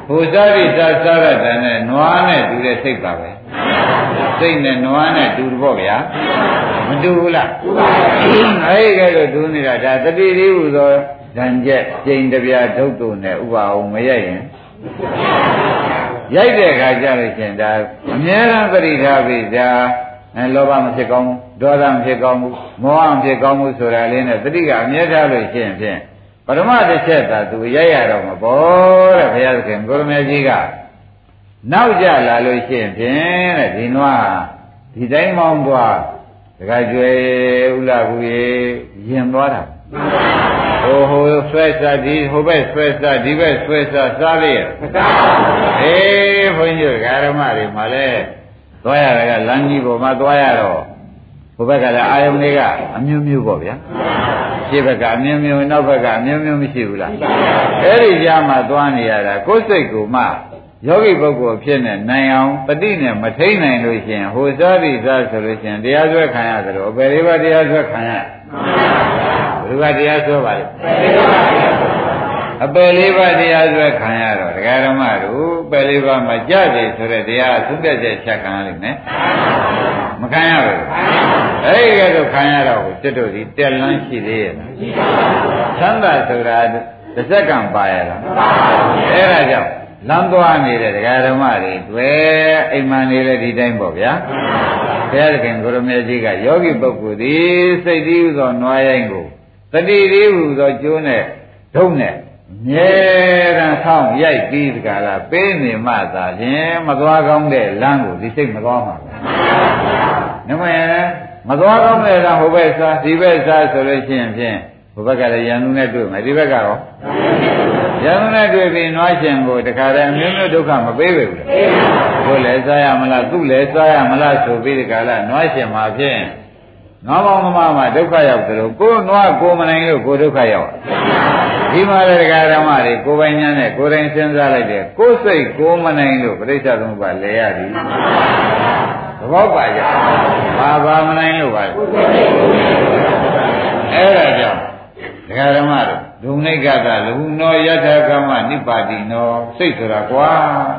ဟိုစားပြီးစားစားရတဲ့နဲ့နွားနဲ့တူတဲ့စိတ်ပါပဲစိတ်နဲ့နွားနဲ့တူတယ်ပေါ့ဗျာမတူဘူးလားအဲဒီကဲတော့တူနေတာဒါတတိတိဟူသောဓာန်ကျက်ကျိန်တပြားဒုတ်တုနဲ့ဥပအောင်မရိုက်ရင်ရိုက်တဲ့အခါကျလို့ရှင်ဒါအများအားပရိထားပြီဒါ အဲလောဘမဖြစ်ကောင်းဘူးဒေါသမဖြစ်ကောင်းဘူးမောဟမဖြစ်ကောင်းဘူးဆိုတာလေးနဲ့တတိကအမြဲထားလို့ရှိရင်ဖြင့်ပရမတစ်ချက်သာသူရိုက်ရတော့မှာပေါ့တဲ့ဘုရားသခင်ကိုရမေကြီးကနောက်ကြလာလို့ရှိရင်ဖြင့်တဲ့ဒီနွားဒီတိုင်းမောင်းသွားတခါကျွယ်ဥလာဘူးရေရင်သွားတာဟိုဟိုဆွဲစားဒီဟိုဘက်ဆွဲစားဒီဘက်ဆွဲစားစားလိုက်ရအေးဘုန်းကြီးဓမ္မတွေမှာလဲ သွားရတာကလမ်းကြီးပေါ်မှာသွားရတော့ဟိုဘက်ကလည်းအာယုန်တွေကအမျိုးမျိုးပေါ့ဗျာရှေ့ဘက်ကအမျိုးမျိုးနောက်ဘက်ကအမျိုးမျိုးမရှိဘူးလားအဲ့ဒီကြားမှာသွားနေရတာကိုယ်စိတ်ကိုမှယောဂီပုဂ္ဂိုလ်ဖြစ်နေနိုင်အောင်တတိနဲ့မထိန်နိုင်လို့ရှိရင်ဟိုစားပြီးစားဆိုလို့ရှိရင်တရားဆွဲခံရသလိုအပေလေးပါးတရားဆွဲခံရဘယ်သူကတရားဆွဲပါလဲ အပယ်လေးပါးတရားဆွဲခံရတော့ဒကာဓမ္မတို့ပယ်လေးပါးမကြတယ်ဆိုတဲ့တရားသုတ္တချက်ချက်ခံရလိမ့်မယ်မခံရဘူးအဲ့ဒီကတော့ခံရတော့စိတ်တို့ဒီတက်လန်းရှိသေးရဲ့လားချမ်းသာဆိုတာတစ်စက္ကန့်ပါရလားအဲ့ဒါကြောင့်လမ်းသွားနေတဲ့ဒကာဓမ္မတွေတွေ့အိမ်မနေလေဒီတိုင်းပေါ့ဗျာဘုရားသခင်ကိုရမေကြီးကယောဂီပုဂ္ဂိုလ်ဒီစိတ်တည်းဟူသောနွားရိုင်းကိုတတိတည်းဟူသောကျိုးနဲ့ဒုံနဲ့ မြဲတမ်းဆောင်းရိုက်ပြီးတကလားပေးနေမှသာဖြင့်မသွားကောင်းတဲ့လမ်းကိုဒီစိတ်မသွားမှာနမယမသွားကောင်းတဲ့လမ်းဟိုဘက်စားဒီဘက်စားဆိုလို့ရှိရင်ဖြင့်ဟိုဘက်ကလည်းရန်သူနဲ့တွေ့မယ်ဒီဘက်ကရောရန်သူနဲ့တွေ့ပြီးနွားရှင်ကိုတခါတည်းအမျိုးမျိုးဒုက္ခမပေးပဲဘူးကိုလည်းစားရမလားသူ့လည်းစားရမလားဆိုပြီးတခါလားနွားရှင်မှာဖြင့်နွားပေါင်းသမားမှာဒုက္ခရောက်တယ်လို့ကိုယ်နွားကိုမနိုင်လို့ကိုဒုက္ခရောက် ဒီမှာလည်းဒကာဓမ္မတွေကိုယ်ပိုင်ညာနဲ့ကိုယ်တိုင်စဉ်းစားလိုက်တယ်ကိုယ်စိတ်ကိုမနိုင်လို့ပြိဿသမုပ္ပါလဲရသည်သဘောပါကြဘာဘာမနိုင်လို့ပါလဲအဲ့ဒါကြောင့်ဒကာဓမ္မတို့ဒုနိကကလူနောယထာကမ္မနိပါတိနောစိတ်ဆိုတာကွာ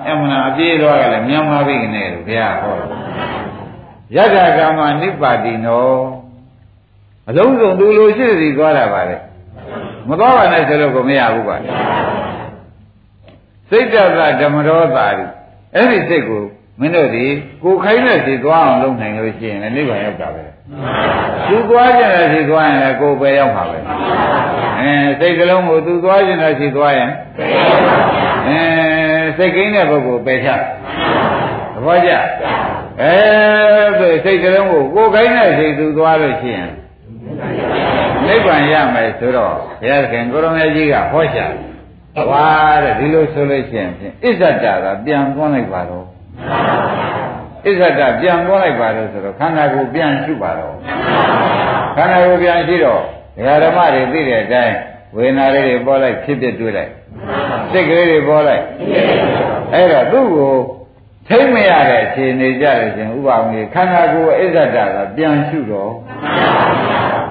အမှန်အပြေးတော့ကလည်းမြန်မာပြည်ကနေလို့ဘုရားဟောယထာကမ္မနိပါတိနောအလုံးစုံသူလိုရှိသည်သွားတာပါလေ မသွားပါနဲ့ဆိုလို့ကိုမရဘူးပါစိတ်တသဓမ္မရောတာဒီအဲ့ဒီစိတ်ကိုမင်းတို့ဒီကိုခိုင်းတဲ့စီသွားအောင်လုပ်နိုင်လို့ရှိရင်လည်းနိဗ္ဗာန်ရောက်တာပဲသူသွားကြတဲ့စီသွားရင်လည်းကိုယ်ပဲရောက်မှာပဲအဲစိတ်ကလုံးကိုသူသွားကြတဲ့စီသွားရင်အဲစိတ်ကင်းတဲ့ပုဂ္ဂိုလ်ပဲဖြတ်သဘောကျအဲဆိုစိတ်ကလုံးကိုကိုယ်ခိုင်းတဲ့စီသူသွားလို့ရှိရင် နိဗ္ဗာန်ရမယ်ဆိုတော့ဘုရားခင်ကိုရမေကြီးကဟောချတယ်ဝါတဲ့ဒီလိုဆိုလို့ရှိရင်ဖြင့်အစ္ဆတကပြန်သွန်းလိုက်ပါတော့အစ္ဆတပြန်သွန်းလိုက်ပါတော့ဆိုတော့ခန္ဓာကိုယ်ပြန်ရှုပါတော့ခန္ဓာကိုယ်ပြန်ရှိတော့ဒကာဓမ္မတွေသိတဲ့အတိုင်းဝေဒနာလေးတွေပေါ်လိုက်ဖြစ်ဖြစ်တွေ့လိုက်စိတ်ကလေးတွေပေါ်လိုက်အဲ့တော့သူ့ကိုထိမ့်မရတဲ့အခြေအနေကြလို့ရှင်ဥပအောင်ကြီးခန္ဓာကိုယ်အစ္ဆတကပြန်ရှုတော့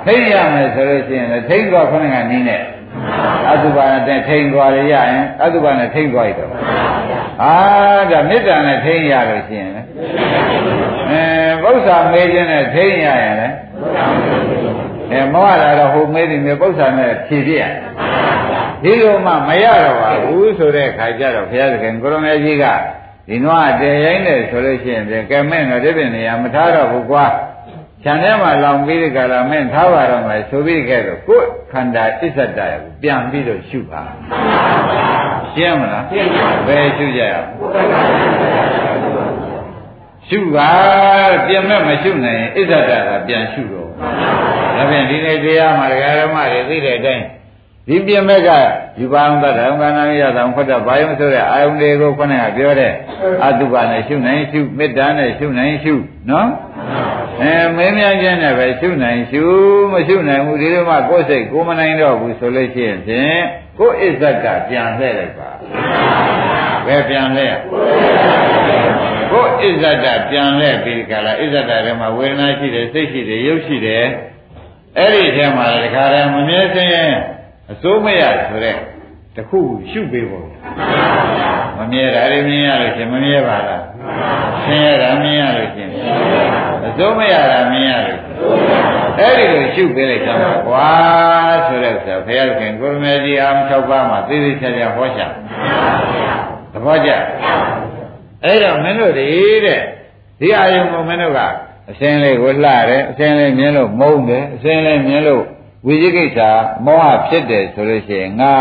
ထိမ့်ရမယ်ဆိုလို့ရှိရင်လည်းထိမ့်သွားခဏကနည်းနဲ့အတုပါနဲ့ထိမ့်သွားရရင်အတုပါနဲ့ထိမ့်သွားရတော့အာဒါမေတ္တာနဲ့ထိမ့်ရလို့ရှိရင်လေအဲဘုရားမေးခြင်းနဲ့ထိမ့်ရရင်လေအဲမောဟလာတော့ဟိုမေးတယ်မြေပု္ပ္ပာနဲ့ဖြည့်ပြရဒီလိုမှမရတော့ပါဘူးဆိုတဲ့ခါကျတော့ဘုရားသခင်ကိုရမေကြီးကဒီနွားတည်ရိုင်းတယ်ဆိုလို့ရှိရင်ကဲမင်းတော့ဒီပြင်နေရာမထားတော့ဘူးကွာ ခြံထဲမှာလောင်ပြီးဒီကလာမင်းထားပါတော့မယ်ဆိုပြီးခဲ့တော့ကိုယ်ခန္ဓာအစ္ဆတရကိုပြန်ပြီးတော့ရှုပါရှင်းမလားဘယ်ရှုကြရရှုပါပြင်မဲ့မရှုနိုင်ရင်အစ္ဆတကပြန်ရှုတော့ဒါဖြင့်ဒီနေ့တရားမှာဒကာဓမ္မတွေသိတဲ့အတိုင်း ဒီပြင်မဲ့ကယူပါအောင်တတ်တယ်ကံနာရတာခွတ်တာဘာယုံဆိုတဲ့အာယုန်တွေကိုခုနကပြောတဲ့အတုပါနဲ့ရှုနိုင်ရှုမေတ္တာနဲ့ရှုနိုင်ရှုနော်အဲမင်းများချင်းနဲ့ပဲရှုနိုင်ရှုမရှုနိုင်ဘူးဒီလိုမှကိုယ်စိတ်ကိုမနိုင်တော့ဘူးဆိုလို့ရှိရင်ဖြင့်ကိုယ်အစ္ဆကပြန်လှည့်လိုက်ပါဘယ်ပြန်လှည့်ကိုယ်အစ္ဆဒပြန်လှည့်ပြီးဒီကလာအစ္ဆဒထဲမှာဝေဒနာရှိတယ်စိတ်ရှိတယ်ရုပ်ရှိတယ်အဲ့ဒီထဲမှာတခါတည်းမမြဲစင်းရင် အစိုးမရဆိုတဲ့တခုရှုပေးဖို့မမြဲတာလည်းမြင်ရလို့ရှင်မမြဲပါလားဆင်းရဲတာမြင်ရလို့ရှင်အစိုးမရတာမြင်ရလို့အဲ့ဒီလိုရှုပေးလိုက်ကြမှာကွာဆိုတဲ့ဥစ္စာဘုရားခင်ကိုရမေကြီးအာမ၆ပါးမှာသိသိချာချာဟောချသဘောကျအဲ့တော့မင်းတို့တွေတဲ့ဒီအာယုံကိုမင်းတို့ကအစင်းလေးကိုလှတယ်အစင်းလေးမြင်လို့မုန်းတယ်အစင်းလေးမြင်လို့ ဝိဇိကိစ္စမောဟဖြစ်တယ်ဆိုလို့ရှိရင်ငါ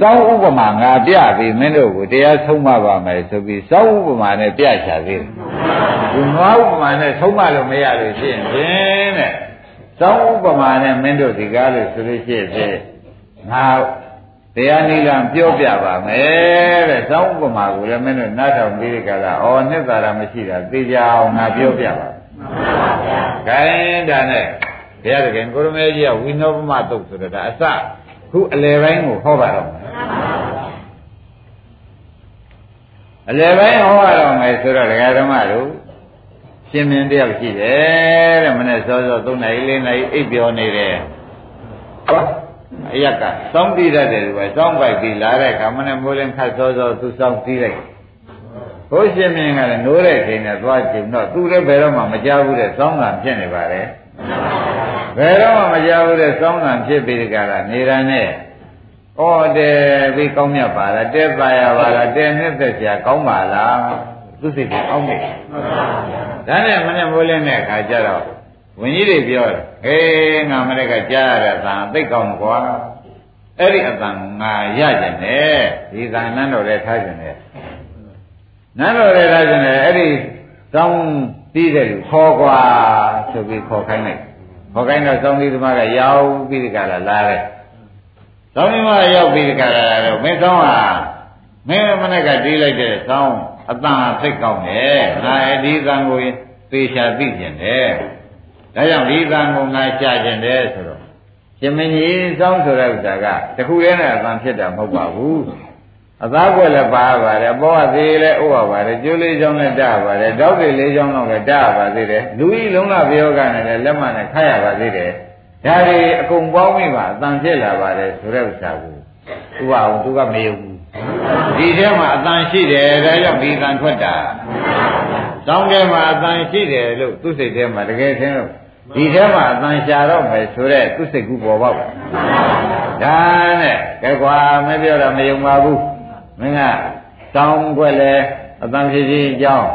သောဥပမာငါပြပြီးမင်းတို့ကိုတရားဆုံးမပါမယ်ဆိုပြီးသောဥပမာနဲ့ပြချသေးတယ်ဒီငါဥပမာနဲ့ဆုံးမလို့မရလို့ရှိရင်ဖြင့်တဲ့သောဥပမာနဲ့မင်းတို့ဒီကားလို့ဆိုလို့ရှိရင်ငါတရားနိလံပြောပြပါမယ်တဲ့သောဥပမာကိုလည်းမင်းတို့နားထောင်ပြီးဒီကလာဩနှစ်သာရမရှိတာသိကြအောင်ငါပြောပြပါမှန်ပါဗျာခိုင်းတာနဲ့ ဘုရားသခင်ကိုရမေကြီးကဝိနောပမတုတ်ဆိုတော့ဒါအစခုအလယ်ပိုင်းကိုဟောပါတော့မယ်အလယ်ပိုင်းဟောရတော့မယ်ဆိုတော့ဒကာဓမ္မတို့ရှင်မင်းတယောက်ရှိတယ်တဲ့မနေ့စောစော3နာရီ4နာရီအိပ်ပျော်နေတယ်ဟောအရက်ကစောင်းတီးတတ်တယ်ဒီပဲစောင်းပိုက်ပြီးလာတဲ့ခါမနဲ့မိုးလင်းခတ်စောစောသူစောင်းတီးလိုက်ဘုရှင်မြင်ကလည်းနိုးတဲ့ချိန်နဲ့သွားကြည့်တော့သူလည်းဘယ်တော့မှမကြောက်ဘူးတဲ့စောင်းကံဖြစ်နေပါလေ ဘယ်တော့မှမကြောက်ဘူးတဲ့စောင်းကံဖြစ်ပြီးဒီကလာနေရနဲ့ဩတယ်ပြီးကောင်းမြတ်ပါလားတဲပါရပါလားတဲနှစ်သက်ဆရာကောင်းပါလားသူစိတ်ကအောင်းနေဒါနဲ့မနဲ့မိုးလင်းတဲ့အခါကျတော့ဝင်းကြီးတွေပြောတယ်အေးငါမနေ့ကကြားရတဲ့အသံသိကောင်းကွာအဲ့ဒီအသံငါရကြတယ်ဒီသံနန်းတော်လည်းထားကြတယ်နန်းတော်လည်းထားကြတယ်အဲ့ဒီတောင်းပြီးတဲ့လူခေါ်ကွာဆိုပြီးခေါ်ခိုင်းလိုက် ခေါ်ခိုင်းတော့သောင်းသီးသမားကရောက်ပြီးဒီကလာလာတယ်သောင်းသီးသမားရောက်ပြီးဒီကလာလာတော့မင်းသောင်းဟာမင်းမနေ့ကတီးလိုက်တဲ့သောင်းအတန်သိကောင်းတယ်ငါအဲ့ဒီသံကိုသေချာသိကျင်တယ်ဒါကြောင့်ဒီသံကိုငါရှာကျင်တယ်ဆိုတော့ရှင်မင်းကြီးစောင်းဆိုတဲ့ဥစ္စာကတခုရဲနဲ့အတန်ဖြစ်တာမဟုတ်ပါဘူး အသားကွက်လည်းပါပါတယ်ဘောကသေးလည်းဥပါပါတယ်ကျိုးလေးချောင်းလည်းတပါတယ်တောက်တွေလေးချောင်းတော့လည်းတပါသေးတယ်လူကြီးလုံးလာပြောကနဲ့လည်းလက်မနဲ့ခတ်ရပါသေးတယ်ဒါတွေအကုန်ပေါင်းမိပါအတန်ဖြစ်လာပါတယ်ဆိုတဲ့ဥစ္စာကိုဥပအောင်သူကမယုံဘူးဒီထဲမှာအတန်ရှိတယ်ဒါကြောင့်ဒီအတန်ထွက်တာတောင်းထဲမှာအတန်ရှိတယ်လို့သူ့စိတ်ထဲမှာတကယ်ထင်လို့ဒီထဲမှာအတန်ရှာတော့မယ်ဆိုတော့သူ့စိတ်ကူပေါ်ပေါက်ဒါနဲ့ကဲကွာမပြောတာမယုံပါဘူး မင်းကတောင်းွက်လဲအတန်ဖြစ်ခြင်းအကြောင်း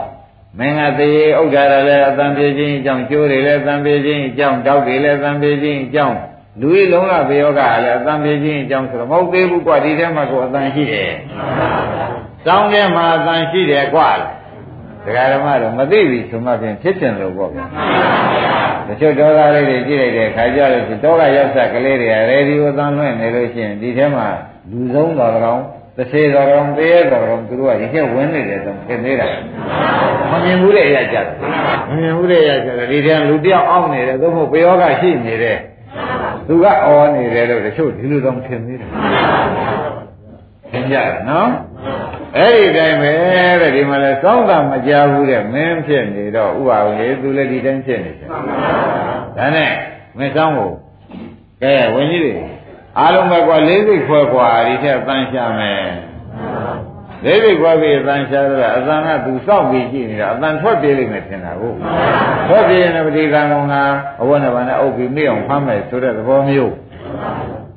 မင်းကသေဥဒ္ဒါရလဲအတန်ဖြစ်ခြင်းအကြောင်းကျိုးတွေလဲအတန်ဖြစ်ခြင်းအကြောင်းတောက်တွေလဲအတန်ဖြစ်ခြင်းအကြောင်းလူကြီးလုံးလာဘေယောကလည်းအတန်ဖြစ်ခြင်းအကြောင်းဆိုတော့မဟုတ်သေးဘူးကွာဒီထဲမှာကိုအတန်ရှိတယ်။တောင်းထဲမှာအတန်ရှိတယ်ကွာ။ဒကာဓမ္မတော့မသိပြီဆိုမှဖြင့်ဖြစ်ချင်လို့ပေါ့ဗျာ။တချို့ဒေါသလေးတွေကြည့်လိုက်တဲ့ခါကြလို့ဒေါကရောက်ဆက်ကလေးတွေကရေဒီယိုသံလွှင့်နေလို့ရှိရင်ဒီထဲမှာလူဆုံးတော်ကောင် တစ်စေတော်ကောင်သေးရတော်ကောင်သူတို့ကဒီထဲဝင်နေတယ်ဆိုဖြစ်သေးတာမမြင်ဘူးတဲ့အရာကြတယ်မမြင်ဘူးတဲ့အရာကြတယ်ဒီထဲလူတယောက်အောင့်နေတယ်သို့မဟုတ်ဘယောကရှိနေတယ်သူကအော်နေတယ်လို့တချို့ဒီလိုတော့ထင်သေးတယ်သင်ကြနော်အဲ့ဒီတိုင်းပဲတဲ့ဒီမှာလဲစောင်းတာမကြဘူးတဲ့မင်းဖြစ်နေတော့ဥပါဝင်လေသူလည်းဒီတိုင်းဖြစ်နေတယ်ဒါနဲ့မင်းစောင်းကိုကဲဝင်းကြီးတွေ အားလုံးပဲကွာလေးစိတ်ခွဲကွာဒီထက်ပန်းရှာမယ်လေးစိတ်ခွဲပြီးပန်းရှာတော့အသံကသူစောင့်ပြီးကြည့်နေတာအသံထွက်ပြေးလိမ့်မယ်ထင်တာကိုထွက်ပြေးရင်ပဋိကံကောင်ကအဝဏ္ဏဘာနဲ့အုပ်ပြီးမိအောင်ဖမ်းမယ်ဆိုတဲ့သဘောမျိုး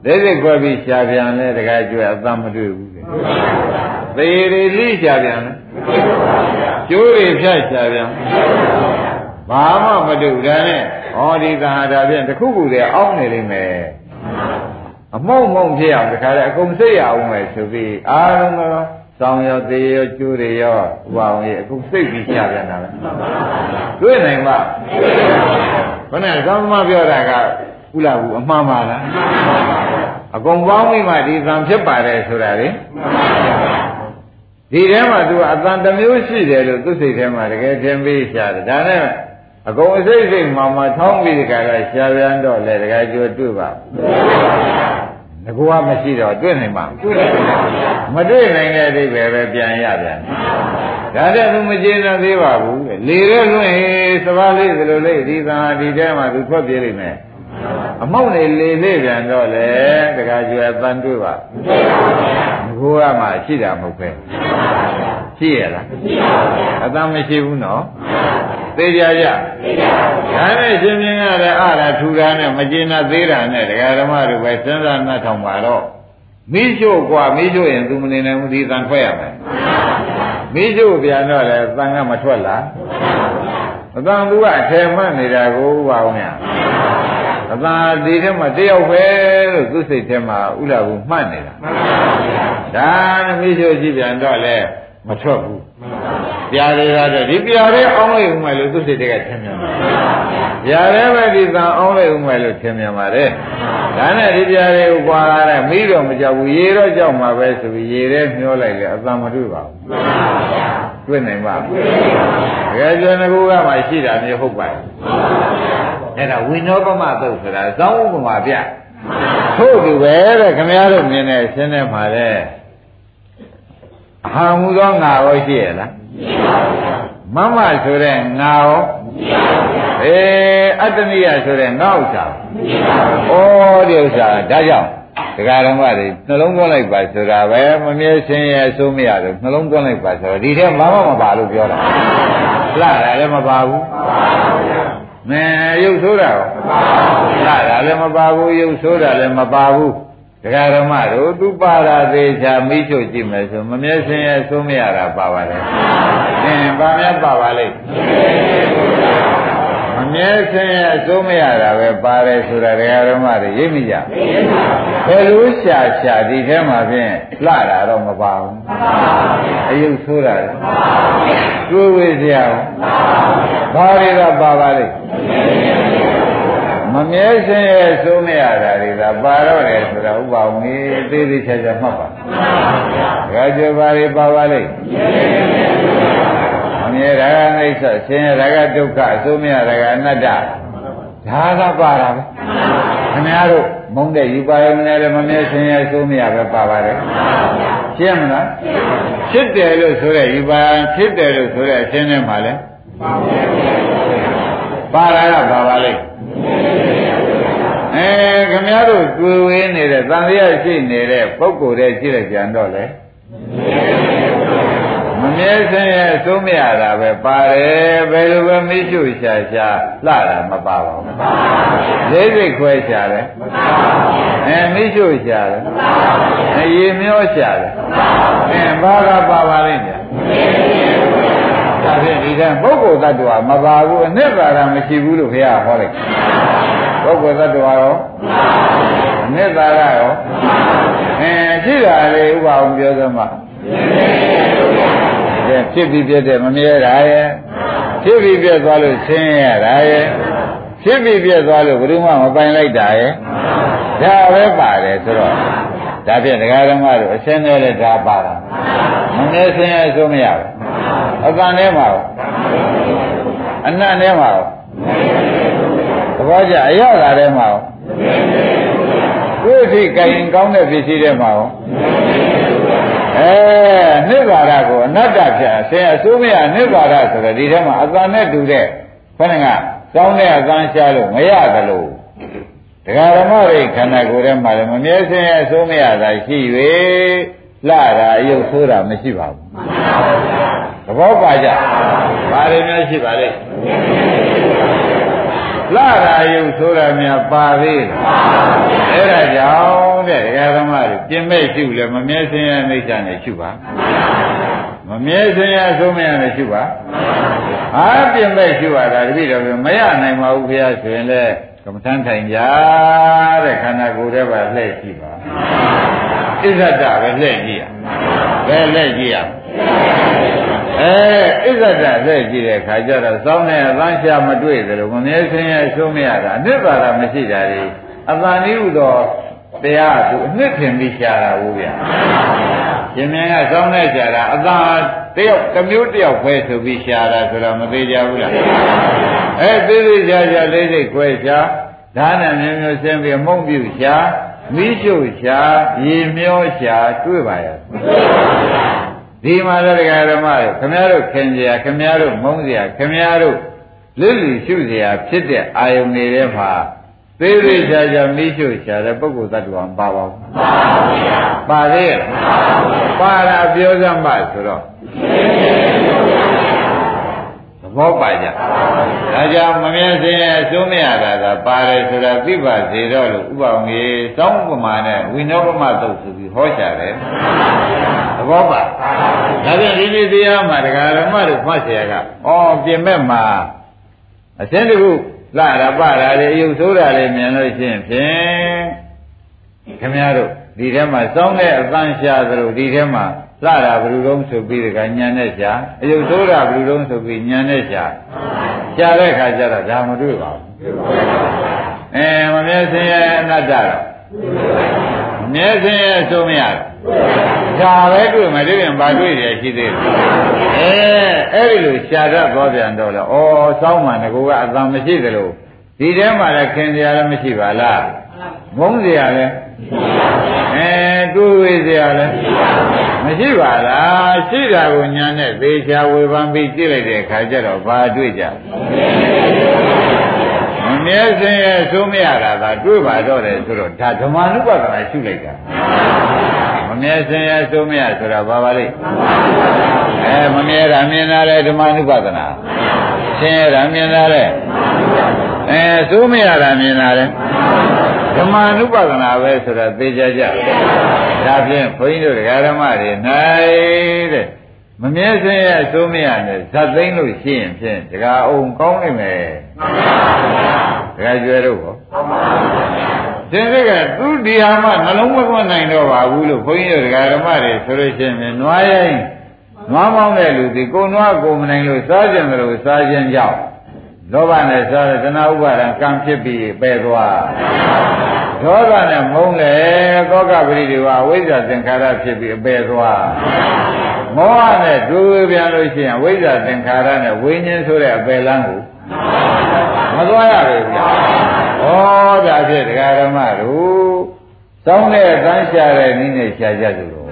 လေးစိတ်ခွဲပြီးရှာပြန်လဲတခါကျွဲအသံမတွေ့ဘူးလေသေရီလိရှာပြန်လဲကျိုးတွေဖြတ်ရှာပြန်ဘာမှမတွေ့ဘူးဒါနဲ့ဟောဒီသဟာတာပြန်တစ်ခုခုတည်းအောင်းနေလိမ့်မယ် အမုံမုံဖြစ်အောင်တခါလေအကုန်စိတ်ရအောင်မယ်ဆိုပြီးအားလုံးသောဆောင်းရောသေးရောကျိုးတွေရောဥပအောင်ကြီးအကုန်စိတ်ပြီးရှာပြန်တာပဲတွေ့နိုင်ပါဘယ်နဲ့ကောင်းသမားပြောတာကကုလဘူးအမှန်ပါလားအကုန်ပေါင်းပြီးမှဒီသံဖြစ်ပါတယ်ဆိုတာလေဒီထဲမှာသူကအတန်တစ်မျိုးရှိတယ်လို့သူစိတ်ထဲမှာတကယ်ထင်ပြီးရှာတယ်ဒါနဲ့အကုန်အစိတ်စိတ်မှမှထောင်းပြီးဒီကရရှာပြန်တော့လေတကယ်ကြိုးတွေ့ပါ ငကူကမရှိတော့တွေ့နိုင်ပါမတွေ့နိုင်တဲ့အဓိပ္ပာယ်ပဲပြန်ရပြန်ဒါတဲ့သူမကျေနပ်သေးပါဘူးလေရဲလွင့်ဟေးစပါးလေးဒီလိုလေးဒီသာဒီထဲမှာသူထွက်ပြေးလိမ့်မယ်အမောက်နေလေလေးပြန်တော့လေတခါကျွယ်ပန်းတွေ့ပါငကူကမှရှိတာမဟုတ်ပဲရှိရလားမရှိပါဘူးအတမ်းမရှိဘူးနော် သိကြကြသိကြပါဘူးဒါနဲ့ရှင်မြင်ရတဲ့အားရထူတာနဲ့မကျေနပ်သေးတာနဲ့ဒကာဓမ္မတို့ပဲစဉ်းစားနှတ်ထောင်ပါတော့မိရှို့กว่าမိရှို့ရင်သူမနေနိုင်ဘူးဒီတန်ထွက်ရမယ်မိရှို့ပြန်တော့လေတန်ကမထွက်လားအတန်သူကအထယ်မှတ်နေတာကိုဥပါအောင်များအသာဒီထဲမှာတယောက်ပဲလို့သူစိတ်ထဲမှာဥလာဘူးမှတ်နေတာဒါနဲ့မိရှို့ကြည့်ပြန်တော့လေ မထွက်ဘူးပြားတွေကတော့ဒီပြားတွေအောင်းလိုက်ဦးမယ်လို့သူစိတ်တွေကထင်မြင်ပါပြားတွေပဲဒီသံအောင်းလိုက်ဦးမယ်လို့ထင်မြင်ပါတယ်ဒါနဲ့ဒီပြားတွေကိုကွာရတဲ့မိတော့မကြောက်ဘူးရေတော့ကြောက်မှာပဲဆိုပြီးရေထဲမျောလိုက်လေအသံမတွေ့ပါဘူးတွေ့နိုင်ပါဘူးတကယ်ကျွန်းကူကမှရှိတာမျိုးဟုတ်ပါ့အဲ့ဒါဝိနောပမသုတ်ဆိုတာဇောင်းဥပမာပြထို့တူပဲတဲ့ခမည်းတော်မြင်တဲ့ရှင်းတဲ့မှာတဲ့ အာမူသောငါရောရှိရလားမမဆိုတဲ့ငါရောအေးအတ္တနိယဆိုတဲ့ငါဥစ္စာဩဒီဥစ္စာဒါကြောင့်တရားဓမ္မတွေနှလုံးသွင်းလိုက်ပါဆိုတာပဲမမြဲဆင်းရဲအစိုးမရလို့နှလုံးသွင်းလိုက်ပါဆိုတော့ဒီထဲဘာမှမပါလို့ပြောတာလှတာလည်းမပါဘူးမင်းရုပ်ဆိုးတာရောလှတာလည်းမပါဘူးရုပ်ဆိုးတာလည်းမပါဘူး တရားဓမ္မတို့သူပါရာသေးချာမိချုပ်ကြည့်မယ်ဆိုမမြဲဆင်းရဲဆုံးမရတာပါပါလေအင်းဗာများပါပါလိမ့်မမြဲဆင်းရဲအစိုးမရတာပဲပါတယ်ဆိုတာတရားဓမ္မတွေရိပ်မိကြဘယ်လိုရှာရှာဒီထဲမှာဖြင့်လှတာတော့မပါဘူးအယုတ်ဆိုးတာလေတွေးဝေးစရာဘာတွေကပါပါလိမ့် မမြဲစင်းရဲ့စိုးမရတာတွေကပါတော့တယ်ဆိုတာဥပအောင်ကြီးသေးသေးချာချာမှတ်ပါမှန်ပါဗျာဒါကြောပါတွေပါပါလိမ့်မမြဲတာကအိဋ္ဌဆင်းရဲတာကဒုက္ခအစိုးမရတာကအနတ္တဒါကပါတာပဲခင်ဗျားတို့မုန်းတဲ့ယူပါယုံနဲ့လည်းမမြဲစင်းရဲစိုးမရပဲပါပါတယ်ရှင်းမလားဖြစ်တယ်လို့ဆိုတဲ့ယူပါဖြစ်တယ်လို့ဆိုတဲ့အရှင်းထဲမှာလဲပါတာကပါပါလိမ့် အဲခင်ဗျားတို့တွေ့ဝေးနေတဲ့တန်လျာရှိနေတဲ့ပုံကိုယ်တည်းရှိတဲ့ကြံတော့လေမမြဲစင်းရဲ့သုံးမရတာပဲပါတယ်ဘယ်လိုပဲမိရှုရှာရှာလှတာမပါပါဘူးလေးစိတ်ခွဲရှာတယ်အဲမိရှုရှာတယ်အရေမျောရှာတယ်အဲဘာကပါပါလိမ့်မယ်ဒါဖြင့်ဒီတန်းပုဂ္ဂိုလ်တ attva မပါဘူးအနှစ်သာရမရှိဘူးလို့ဘုရားဟောလိုက် ပုဂ္ဂိုလ်သတ္တဝါရောအနိတ္တရရောအဲရှိတာလေဥပအောင်ပြောသမှာဖြစ်ပြီးပြည့်တဲ့မမြဲတာရဲ့ဖြစ်ပြီးပြည့်သွားလို့ဆင်းရဲတာရဲ့ဖြစ်ပြီးပြည့်သွားလို့ဘယ်သူမှမပိုင်လိုက်တာရဲ့ဒါပဲပါတယ်ဆိုတော့ဒါဖြင့်ဒကာဓမ္မတို့အရှင်းနဲ့လည်းဒါပါတာမမြဲဆင်းရဲဆိုမရဘူးအကံထဲမှာရောအနတ်ထဲမှာရောသ ဘောကျအရသာထဲမှာရောကိုယ်ထိကင်ကောင်းတဲ့ပစ္စည်းထဲမှာရောအဲနိဗ္ဗာန်ကိုအနတ္တဖြစ်အရှင်အစိုးမရနိဗ္ဗာန်ဆိုတော့ဒီထဲမှာအတန်နဲ့တူတဲ့ခဏကကောင်းတဲ့အကန်းရှားလို့မရသလိုတရားဓမ္မတွေခန္ဓာကိုယ်ထဲမှာလည်းမမြဲစင်းရဲ့အစိုးမရတာရှိ၍လှတာအယုတ်ဆိုးတာမရှိပါဘူးသဘောပါကြဘာတွေများရှိပါလဲ လှတာယုတ်ဆိုတာများပါသေးတယ်အဲ့ဒါကြောင့်တဲ့ဒကာဓမ္မတွေပြင်မဲ့ရှုလဲမမြဲစင်းရအိဋ္ဌာနဲ့ရှုပါမမြဲစင်းရဆုံးမရနဲ့ရှုပါဟာပြင်မဲ့ရှုရတာတပိတော့မရနိုင်ပါဘူးဘုရားဆိုရင်လေကမ္မထမ်းထိုင်ကြတဲ့ခန္ဓာကိုယ်ထဲပါလှည့်ရှိပါဣဇဒပဲလှည့်ကြည့်ရဘယ်လှည့်ကြည့်ရ အဲဣဇဒလှည့်ကြည့်တဲ့ခါကျတော့စောင်းနဲ့အသန်းရှာမတွေ့သလိုမမြဲစင်းရဆုံးမရတာအနစ်ပါဒမရှိတာလေအတန်ဤဥသောတရားသူအနှစ်ထင်ပြီးရှာတာဘူးဗျာရှင်မင်းကစောင်းနဲ့ရှာတာအသာတယောက်တစ်မျိုးတယောက်ပဲဆိုပြီးရှာတာဆိုတော့မသေးကြဘူးလားအဲသေးသေးရှာရှာလေးစိတ်ခွဲရှာဒါနဲ့မျိုးမျိုးဆင်းပြီးမုံပြုရှာမိရှုရှာရေမျောရှာတွေ့ပါရဲ့ ဒီမှာလည်းတရားဓမ္မတွေခမည်းတော်ခင်စရာခမည်းတော်မုန်းစရာခမည်းတော်လွတ်လည်ရှုစရာဖြစ်တဲ့အာယုန်တွေထဲမှာသေးသေးချာချာမိရှုရှာတဲ့ပုဂ္ဂိုလ်သတ္တဝါမပါပါဘူးပါပါဘုရားပါသေးရဲ့ပါတာပြောစမ်းပါဆိုတော့သဘောပါကြဒါကြောင့်မမြဲစင်ရဲ့အစိုးမရတာကပါတယ်ဆိုတာပြပါစေတော့လို့ဥပအောင်ကြီးတောင်းပမာနဲ့ဝိနောပမသုတ်ဆိုပြီးဟောချတယ်သ ဘောပါဒါပြန်ဒီနေ့တရားမှာတရားဓမ္မတို့ဖတ်เสียကဩပြင်မဲ့မှာအစင်းတခုလာရပတာလေအယုဆိုးတာလေမြင်လို့ရှိရင်ဖြင့်ခင်ဗျားတို့ဒီထဲမှာစောင်းတဲ့အပန်းရှာသလိုဒီထဲမှာလာတာဘယ်လိုလုံးဆိုပြီးတကညံနဲ့ရှာအယုဆိုးတာဘယ်လိုလုံးဆိုပြီးညံနဲ့ရှာရှာတဲ့ခါကျတော့ဒါမတွေ့ပါဘူးအဲမမြဲစင်ရဲ့အနတ္တတော့မမြဲစင်ရဲ့ဆိုမရ ဒါပဲတွေ့မယ်ဒီပြင်ဘာတွေ့ရရှိသေးတယ်အဲအဲ့ဒီလိုရှာတတ်သွားပြန်တော့လေဩစောင်းမှငကိုကအတန်မရှိသလိုဒီထဲမှာလည်းခင်စရာလည်းမရှိပါလားမုန်းစရာလည်းအဲတွေးဝေးစရာလည်းမရှိပါလားရှိတာကိုညာနဲ့သေချာဝေဖန်ပြီးကြည့်လိုက်တဲ့အခါကျတော့ဘာတွေ့ကြမမြဲစင်းရဲ့သိုးမရတာကတွေးပါတော့တယ်ဆိုတော့ဒါဓမ္မနုပဒနာရှုလိုက်တာ မမြဲစင်းရဲ့သိုးမရဆိုတာဘာပါလိမ့်အဲမမြဲတာမြင်တာလေဓမ္မနုပဒနာဆင်းရဲတာမြင်တာလေအဲသိုးမရတာမြင်တာလေဓမ္မနုပဒနာပဲဆိုတာသိကြကြဒါဖြင့်ဘုန်းကြီးတို့ဓမ္မတွေ၌တဲ့မမြဲစင်းရဲ့အစိုးမရနဲ့ဇတ်သိမ့်လို့ရှိရင်ဖြင့်ဒကာအောင်ကောင်းနိုင်မယ်ဒကာကျွဲတို့ဟော သင်တွေကသူဒီဟာမှနှလုံးမသွင်းနိုင်တော့ပါဘူးလို့ဘုန်းကြီးတို့ဒကာဓမ္မတွေဆိုလို့ရှိရင်နွားရိုင်းနွားမောင်းတဲ့လူဒီကိုနွားကိုမနိုင်လို့စားကြတယ်လို့စားခြင်းကြောင့်လောဘနဲ့စားတဲ့တဏှာဥပါဒံကံဖြစ်ပြီးပယ်သွားဒေါသနဲ့မုန်းလေသောကပရိဒီဝအဝိဇ္ဇာသင်္ခါရဖြစ်ပြီးအပယ်သွားမောဟနဲ့ဒွေဝေပြန်လို့ရှိရင်ဝိဇ္ဇာသင်္ခါရနဲ့ဝိညာဉ်ဆိုတဲ့အပယ်လမ်းကိုမသွားရဘူးဗျာ ဩဒါဖြစ်ဒကာဓမ္မတို့စောင်းတဲ့အတန်းရှာတဲ့နည်းနဲ့ရှာကြကြလို့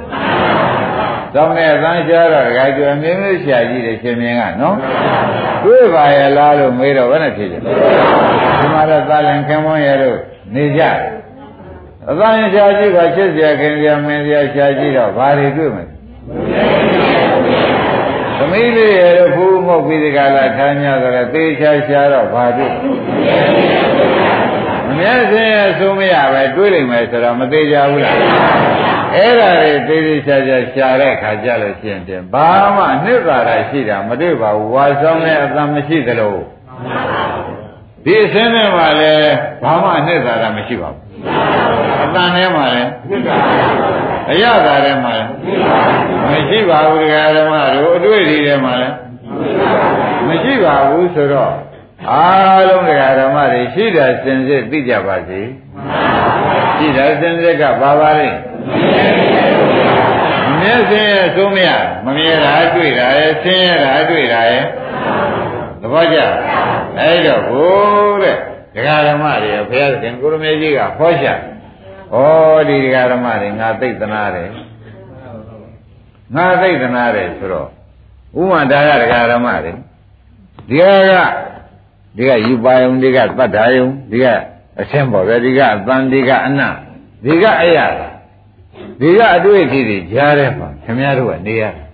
စောင်းတဲ့အတန်းရှာတော့ဒကာကျော်မြင်းမျိုးရှာကြည့်တယ်ရှင်မြင်းကနော်တွေ့ပါရဲ့လားလို့မေးတော့ဘယ်နဲ့ဖြစ်ကြလဲဒီမှာတော့သာလင်ခင်မွန်းရဲ့လို့နေကြတယ်အတန်းရှာကြည့်ပါချစ်စရာခင်စရာမင်းစရာရှာကြည့်တော့ဘာတွေတွေ့မလဲသမီးလေးရဲ့တော့ဖူးငုတ်ပြီးဒီကလာထား냐ဆိုတော့သေချာရှာတော့ဘာတွေ့ မမြဲစင်းရဲ့ဆိုမရပဲတွေးလိမ့်မယ်ဆိုတော့မသေးကြဘူးလားအဲ့ဒါတွေသေသေးချာချာရှာတဲ့ခါကြလို့ရှိရင်ပြင်ဘာမှအနှစ်သာရရှိတာမတွေ့ပါဘူးဝါဆောင်တဲ့အတန်မရှိသလိုဒီအစင်းထဲမှာလည်းဘာမှအနှစ်သာရမရှိပါဘူးအတန်ထဲမှာလည်းအရသာထဲမှာလည်းမရှိပါဘူးတရားဓမ္မတို့အတွေ့အထိထဲမှာလည်းမရှိပါဘူးဆိုတော့ အားလုံးတရားဓမ္မတွေရှိတာစင်စစ်သိကြပါစေရှိတာစင်စစ်ကဘာပါလဲမျက်စင်းရဲ့သုံးမရမမြဲတာတွေ့တာရဲ့ဆင်းရဲတာတွေ့တာရဲ့သဘောကျအဲ့တော့ဘိုးတဲ့ဒကာဓမ္မတွေဘုရားသခင်ကိုရမေကြီးကဟောရှာဩဒီဒကာဓမ္မတွေငါသိသနာတယ်ငါသိသနာတယ်ဆိုတော့ဥမ္မာဒါရဒကာဓမ္မတွေဒီက ဒီကယူပါယုံဒီကတတ်တာယုံဒီကအဆင်းပေါ်ပဲဒီကအတန်ဒီကအနဒီကအရာဒီကအတွေ့အထိတွေကြားထဲမှာခင်ဗျားတို့ကနေရတယ်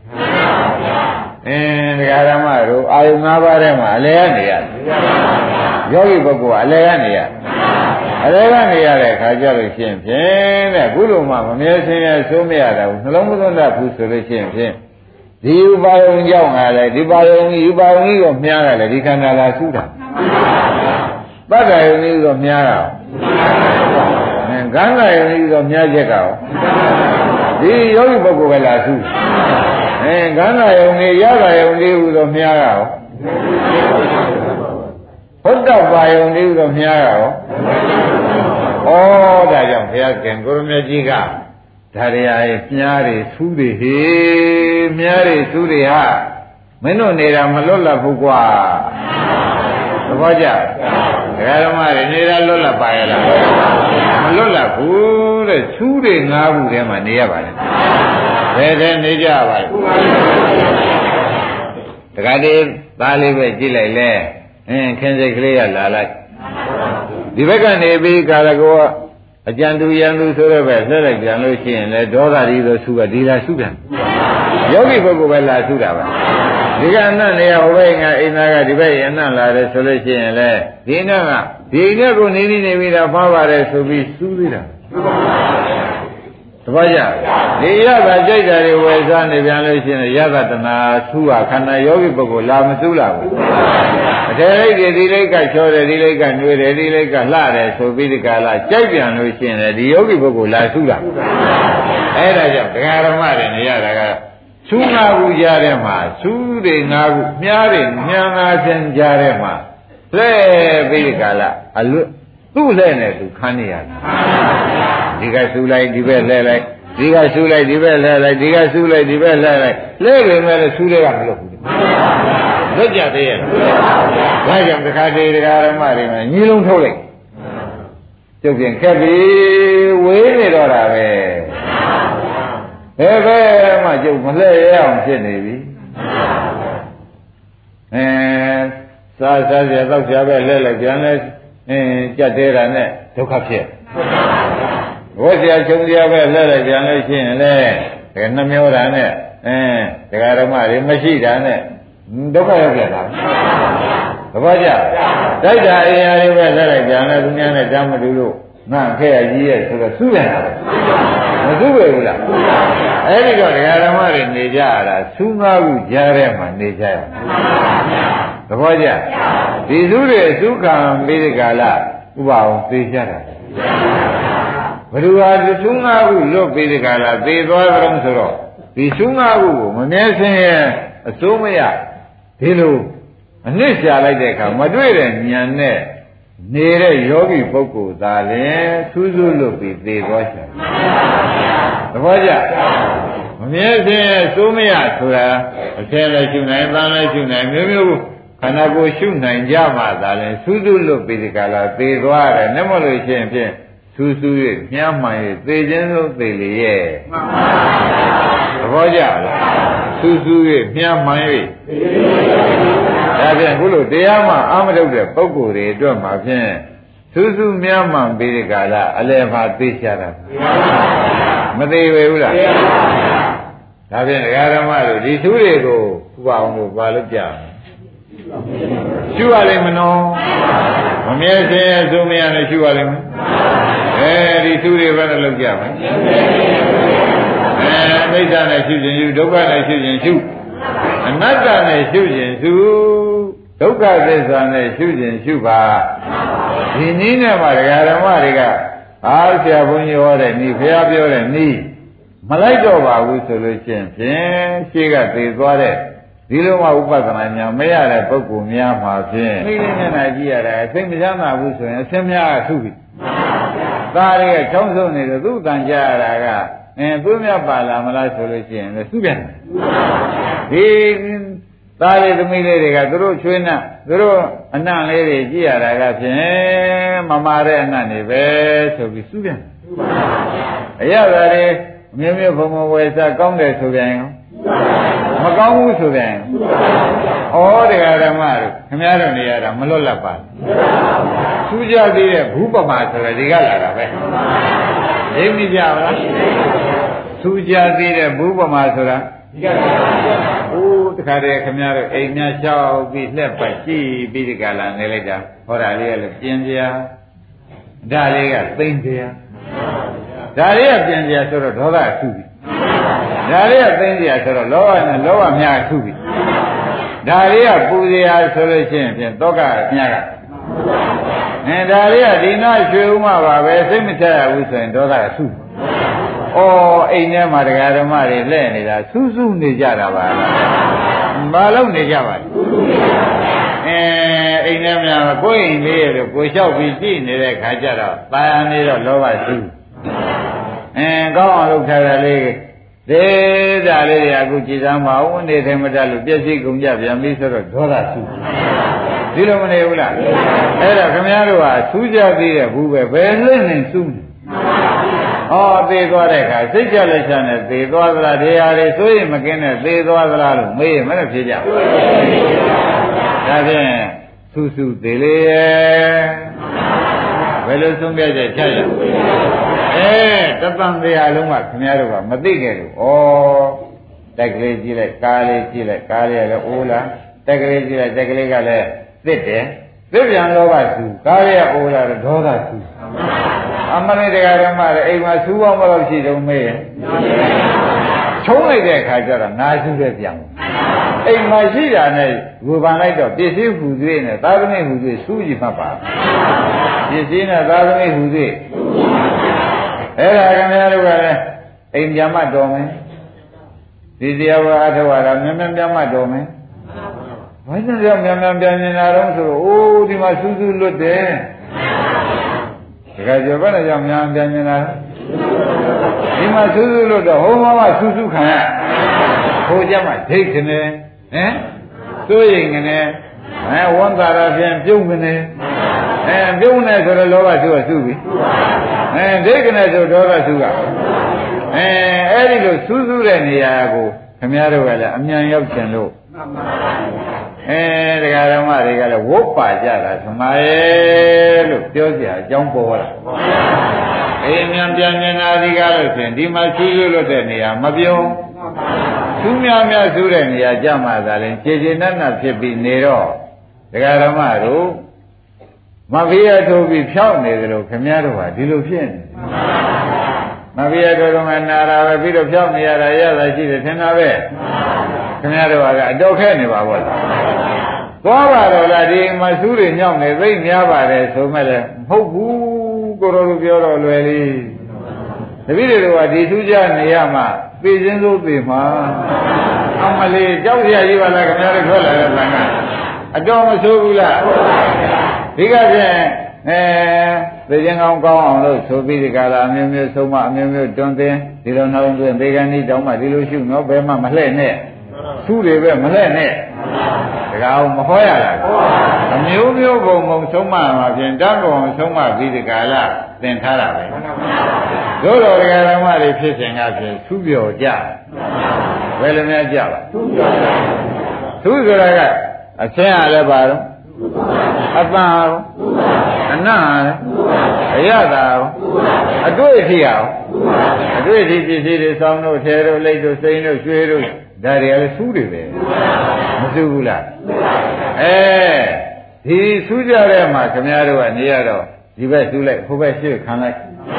အင်းဒကာဓမ္မတို့အာယု၅ပါးထဲမှာအလဲကနေရတယ်ယောဂီပုဂ္ဂိုလ်ကအလဲကနေရတယ်အလဲကနေရတဲ့ခါကြလို့ရှိရင်ဖြင့်တဲ့ခုလိုမှမမြဲစင်းရဲဆိုးမရတာဘူးနှလုံးမသွင်းတတ်ဘူးဆိုလို့ရှိရင်ဖြင့် ဒီဥပါယုံကြောင့်ငါလည်းဒီပါယုံဒီဥပါယုံကြီးကိုမြားတယ်လေဒီခန္ဓာလာဆူးတာပတ္တယုံကြီးကိုမြားတာအဲကံသာယုံကြီးကိုမြားချက်ကောဒီယောဂီပုဂ္ဂိုလ်ပဲလာဆူးအဲကံသာယုံကြီးရတာယုံကြီးဟူသောမြားတာဘုဒ္ဓပါယုံကြီးဟူသောမြားတာဩဒါကြောင့်ဘုရားခင်ကိုရမကြီးကဒါရီယာရဲ့မြားတွေဆူးတွေဟေး မြားတွေဆူးတွေဟာမင်းတို့နေတာမလွတ်လပ်ဘူးကွာသဘောကျဒကာဓမ္မတွေနေတာလွတ်လပ်ပါရဲ့လားမလွတ်လပ်ဘူးတဲ့ဆူးတွေငါးခုထဲမှာနေရပါလေဘယ်ထဲနေကြပါလဲတခါတည်းသားလေးပဲကြည့်လိုက်လဲအင်းခင်းစိတ်ကလေးကလာလိုက်ဒီဘက်ကနေပြီးကာလကောအကြံတူရန်သူဆိုတော့ပဲဆက်လိုက်ပြန်လို့ရှိရင်လေဒေါသရီဆိုသူကဒီလာစုပြန်ယော ဂီပုဂ္ဂိုလ်ပဲလာစုတာပါဒီကအနတ်နေရဟိုဘက်ကအိမ်သားကဒီဘက်အနတ်လာတယ်ဆိုလို့ရှိရင်လေဒီနတ်ကဒီနတ်ကိုနေနေနေပြီးတော့ဖားပါတယ်ဆိုပြီးစူးသေးတာတပည့်ကြဒီရတာကြိုက်တာတွေဝယ်စားနေပြန်လို့ရှိရင်ရတာတနာဆူပါခန္ဓာယောဂီပုဂ္ဂိုလ်လာမဆူလာဘူးအထေလိုက်တွေဒီလိုက်ကချောတယ်ဒီလိုက်ကနှွေတယ်ဒီလိုက်ကလှတယ်ဆိုပြီးဒီကလာကြိုက်ပြန်လို့ရှိရင်ဒီယောဂီပုဂ္ဂိုလ်လာဆူလာအဲ့ဒါကြောင့်ဒကာရမတွေနေရတာက ဆူငါးခုကြားထဲမှာဆူးတွေငါးခုမြားတွေညံသာခြင်းကြားထဲမှာလဲပြီးဒီကလာအလွတ်သူ့လဲနဲ့သူခန်းနေရတယ်ဒီကဆူလိုက်ဒီဘက်လဲလိုက်ဒီကဆူလိုက်ဒီဘက်လဲလိုက်ဒီကဆူလိုက်ဒီဘက်လဲလိုက်လဲပေမဲ့ဆူတွေကမလုပ်ဘူးလွတ်ကြသေးရဲ့ဒါကြောင့်တခါတည်းတရားဓမ္မတွေမှာညီလုံးထုတ်လိုက်ကျုပ်ပြင်ခက်ပြီဝေးနေတော့တာပဲ ဘယ်ဘက်မှကျုပ်မလှည့်ရအောင်ဖြစ်နေပြီအဲစားစားရတော့ဆရာပဲလှည့်လိုက်ပြန်လဲအင်းကြက်သေးတာနဲ့ဒုက္ခဖြစ်ဝတ်စရာချုပ်စရာပဲလှည့်လိုက်ပြန်လို့ရှိရင်လေဒါနှမျောတာနဲ့အင်းဒကာဓမ္မတွေမရှိတာနဲ့ဒုက္ခရောက်ပြန်တာသဘောကျတိုက်တာအရာတွေပဲလှည့်လိုက်ပြန်လဲသူများနဲ့တမ်းမတူလို့ ငါခဲ့ရကြီးရဲ့ဆိုတော့စုပြန်တာမစုပဲဘူးလားအဲ့ဒီတော့ဒကာဓမ္မတွေနေကြရတာသုငါးခုကြားထဲမှာနေကြရသဘောကျဒီစုတွေသုခံပြီးဒီကာလဥပအောင်သိကြတာဘ누구ဟာသုငါးခုလွတ်ပြီးဒီကာလသိသွားကြုံဆိုတော့ဒီသုငါးခုကိုမမြဲစင်းရဲ့အစိုးမရဒီလိုအနစ်ရှာလိုက်တဲ့အခါမတွေ့တဲ့ဉာဏ်နဲ့ နေတဲ့ယောဂီပုဂ္ဂိုလ်သာလင်ထူးထူးလွတ်ပြီးသေသွားရှာသဘောကျမမြဲခြင်းစိုးမရဆိုတာအထက်လည်းရှုနိုင်၊ပန်းလည်းရှုနိုင်မျိုးမျိုးခန္ဓာကိုယ်ရှုနိုင်ကြမှသာလင်ထူးထူးလွတ်ပြီးဒီကလာသေသွားတယ်နဲ့မလို့ရှိရင်ဖြင့်ဆူဆူ၍မြားမှန်၍သေခြင်းလို့သေလေရဲ့မှန်ပါဗျာသဘောကျလားဆူဆူ၍မြားမှန်၍ ဒါဖြင့်ခုလိုတရားမှအာမထုတ်တဲ့ပုဂ္ဂိုလ်တွေအတွက်မှာဖြင့်ဆူဆူမြားမှန်ပြီးဒီကလာအလယ်မှာသိချတာမသေးဘူးလားဒါဖြင့်ဒကာဓမ္မတို့ဒီသူတွေကိုဥပအောင်လို့ပါလို့ကြရှုရလိမ့်မနော်မမြဲခြင်းအစိုးမရနဲ့ရှုရလိမ့်မယ်အဲဒီသူတွေဘယ်နဲ့လောက်ကြမလဲအဲမိစ္ဆာနဲ့ရှုခြင်းရှုဒုက္ခနဲ့ရှုခြင်းရှုအ နတ္တနဲ့ရှုခြင်းရှုဒုက္ခသစ္စာနဲ့ရှုခြင်းရှုပါဒီနည်းနဲ့မှဒကာဓမ္မတွေကအားဆရာဘုန်းကြီးဟောတဲ့ဤဘုရားပြောတဲ့ဤမလိုက်တော့ပါဘူးဆိုလို့ချင်းဖြင့်ရှေ့ကသေသွားတဲ့ဒီလိုမှဥပဒနာညာမရတဲ့ပုဂ္ဂိုလ်များမှာဖြင့်မိလေးမျက်နှာကြည့်ရတာအသိမချမ်းသာဘူးဆိုရင်အစင်းများကထုပြီသားတွေကချောင်းဆုံးနေတော့သူ့တန်ကြရတာကအင်းသူ့မြတ်ပါလာမလားဆိုလို့ရှိရင်လည်းသူ့ပြန် ဒီသားလေးသမီးလေးတွေကသူတို့ချွေးနှံ့သူတို့အနှံ့လေးတွေကြည့်ရတာကဖြင့်မမာတဲ့အနှံ့တွေပဲဆိုပြီးသူ့ပြန်အရသာတွေအမျိုးမျိုးဘုံဘဝယ်စားကောင်းတယ်ဆိုပြန်ရောမကောင်းဘူးဆိုပြန်ဩတရားဓမ္မတို့ခင်ဗျားတို့နေရတာမလွတ်လပ်ပါသူကြသေးတဲ့ဘူးပမာဆိုတာဒီကလာတာပဲသိမိကြပါလားသူကြသေးတဲ့ဘူးပမာဆိုတာ ဒီကလာအိုးတခါတည်းခင်ဗျားတို့အိမ်များလျှောက်ပြီးလှက်ပတ်ကြည့်ပြီးဒီကလာနေလိုက်တာဟောတာလေးကလည်းပြင်းပြဒါလေးကသိမ့်ပြဒါလေးကပြင်းပြဆိုတော့ဒေါသဆုပြီဒါလေးကသိမ့်စရာဆိုတော့လောဘနဲ့လောဘများထုပြီဒါလေးကပူစရာဆိုလို့ရှိရင်ဖြင့်တောကများကအဲဒါလေးကဒီနာရွှေဥမပါပဲစိတ်မချရဘူးဆိုရင်ဒေါသကဆု ဩအိမ်ထဲမှာတရားဓမ္မတွေလှည့်နေတာစူးစူးနေကြတာပါဘာလို့နေကြပါလဲအဲအိမ်ထဲမှာကိုယ်အိမ်လေးရလို့ကိုလျှောက်ပြီးကြည့်နေတဲ့ခါကျတော့ตายနေတော့လောဘဆုအဲကောင်းအောင်လုပ်ထားတာလေးသေတာလေးတွေအခုကြည်စမ်းမအောင်နေတယ်မတတ်လို့ပြည့်စည်ကုန်ကြပြန်ပြီဆိုတော့ဒေါသဆုဒီလိုမနေဘူးလားအဲ့တော့ခမည်းတော်ကဆူးကြသေးတဲ့ဘူးပဲဘယ်လှည့်နေဆူးနေ ဟောသေသွားတဲ့အခါစိတ်ကြလက်ချနဲ့သေသွားသလားတရားတွေဆိုရင်မကင်းတဲ့သေသွားသလားလို့မေးရင်မနဲ့ဖြေကြဘူးဒါဖြင့်ဆူဆူသေးလေရဲ့ဘယ်လိုဆုံးဖြတ်ချက်ချရအဲတပံတရားလုံးကခင်ဗျားတို့ကမသိခဲ့လို့ဩတက်ကလေးကြည့်လိုက်ကားလေးကြည့်လိုက်ကားလေးကလည်းအိုးလားတက်ကလေးကြည့်လိုက်တက်ကလေးကလည်းသစ်တယ်သစ်ပြန်လောဘသူကားလေးကအိုးလားဒေါသသူ အမရိတရားဓမ္မလည်းအိမ်မှာသူပေါင်းဘယ်လောက်ရှိတုံးမေးရင်ချုံးလိုက်တဲ့အခါကျတော့နာရှုတဲ့ပြန်အိမ်မှာရှိတာနဲ့ဝေဖန်လိုက်တော့ပစ္စည်းဟူသေးနဲ့သာသမီဟူသေးစူးကြည့်မှတ်ပါပစ္စည်းနဲ့သာသမီဟူသေးအဲ့ဒါခင်ဗျားတို့ကလည်းအိမ်ပြန်မှတော်မယ်ဒီတရားဝါအထဝါဒမြန်မြန်ပြန်မှတော်မယ်ဘာကြောင့်ကြောင့်မြန်မြန်ပြန်နေတာတော့ဆိုတော့အိုးဒီမှာစူးစူးလွတ်တယ် တခါကျော်ဘယ်နဲ့ကြောင့်မြန်ပြန်နေတာဒီမှာစူးစူးလွတ်တော့ဟိုမှာမှစူးစူးခံရဟိုကြမှာဒိတ်ခနဲ့ဟမ်စိုးရိမ်ခနဲ့အဲဝန်တာရဖြင့်ပြုံးခနဲ့အဲပြုံးနေဆိုတော့လောဘသူကစုပြီအဲဒိတ်ခနဲ့ဆိုဒေါသစုကအဲအဲ့ဒီလိုစူးစူးတဲ့နေရာကိုခမည်းတော်ကလည်းအမြန်ရောက်ချင်လို့ အဲတရားဓမ္မတွေကလည်းဝုတ်ပါကြတာဓမ္မရဲ့လို့ပြောကြအကြောင်းပေါ်လာအေးမြန်ပြန်မြင်တာဒီကားလို့ဆိုရင်ဒီမှာဆူးဆူးလို့တဲ့နေရာမပြုံးသူများများဆူးတဲ့နေရာကြမှာသာလဲခြေခြေနက်နက်ဖြစ်ပြီးနေတော့တရားဓမ္မတို့မဖေးရထိုးပြီးဖြောက်နေတယ်လို့ခင်ဗျားတို့ကဒီလိုဖြစ်နေမဖေးရထိုးတော့မှနာတာပဲပြီးတော့ဖြောက်နေရတာရတာရှိတယ်ထင်တာပဲ ခင်ဗျားတို့ကအတော့ခဲနေပါဘောလားသွားပါတော့လားဒီမဆူးတွေညောင်းနေသိမ့်များပါတယ်ဆိုမဲ့လည်းမဟုတ်ဘူးကိုရောလိုပြောတော့လွယ်လေးတပည့်တွေကဒီထူးကြနေရမှသိချင်းစိုးသိမှာအမလေးကြောက်ရကြီးပါလားခင်ဗျားတို့ထွက်လာတဲ့လမ်းကအတော်မဆိုးဘူးလားဒီကဖြင့်အဲသိချင်းကောင်းကောင်းအောင်လို့ဆိုပြီးဒီကလာအမျိုးမျိုးဆုံးမအမျိုးမျိုးတွန်းသိဒီလိုနှောင်းသွင်းဘေကဏီတောင်းမှဒီလိုရှုနော်ဘယ်မှမလှဲ့နဲ့ သူ့တွေပဲမလှဲ့နဲ့တကားမဟောရလားအမျိုးမျိုးပုံပုံဆုံးမမှာဖြင့်တတ်ပုံဆုံးမပြီးဒီကလာသင်ထားတာပဲတို့တော်ဒကာဓမ္မတွေဖြစ်စဉ်ကဖြင့်သူ့ပြောကြဘယ်လိုများကြပါသူ့ပြောကြသူဆိုတာကအဆင်းရလည်းပါတော့အပန်းရောအနံ့ရောအရသာရောအတွေ့အထိရောအတွေ့အထိပစ္စည်းတွေဆောင်းတို့ထဲတို့လိတ်တို့စိမ်းတို့ရွှေတို့ ဒါတွေကလည်းစူးတွေပဲမစူးဘူးလားအဲဒီစူးကြတဲ့မှာခင်ဗျားတို့ကနေရတော့ဒီဘက်စူးလိုက်ဟိုဘက်ရွှေ့ခံလိုက်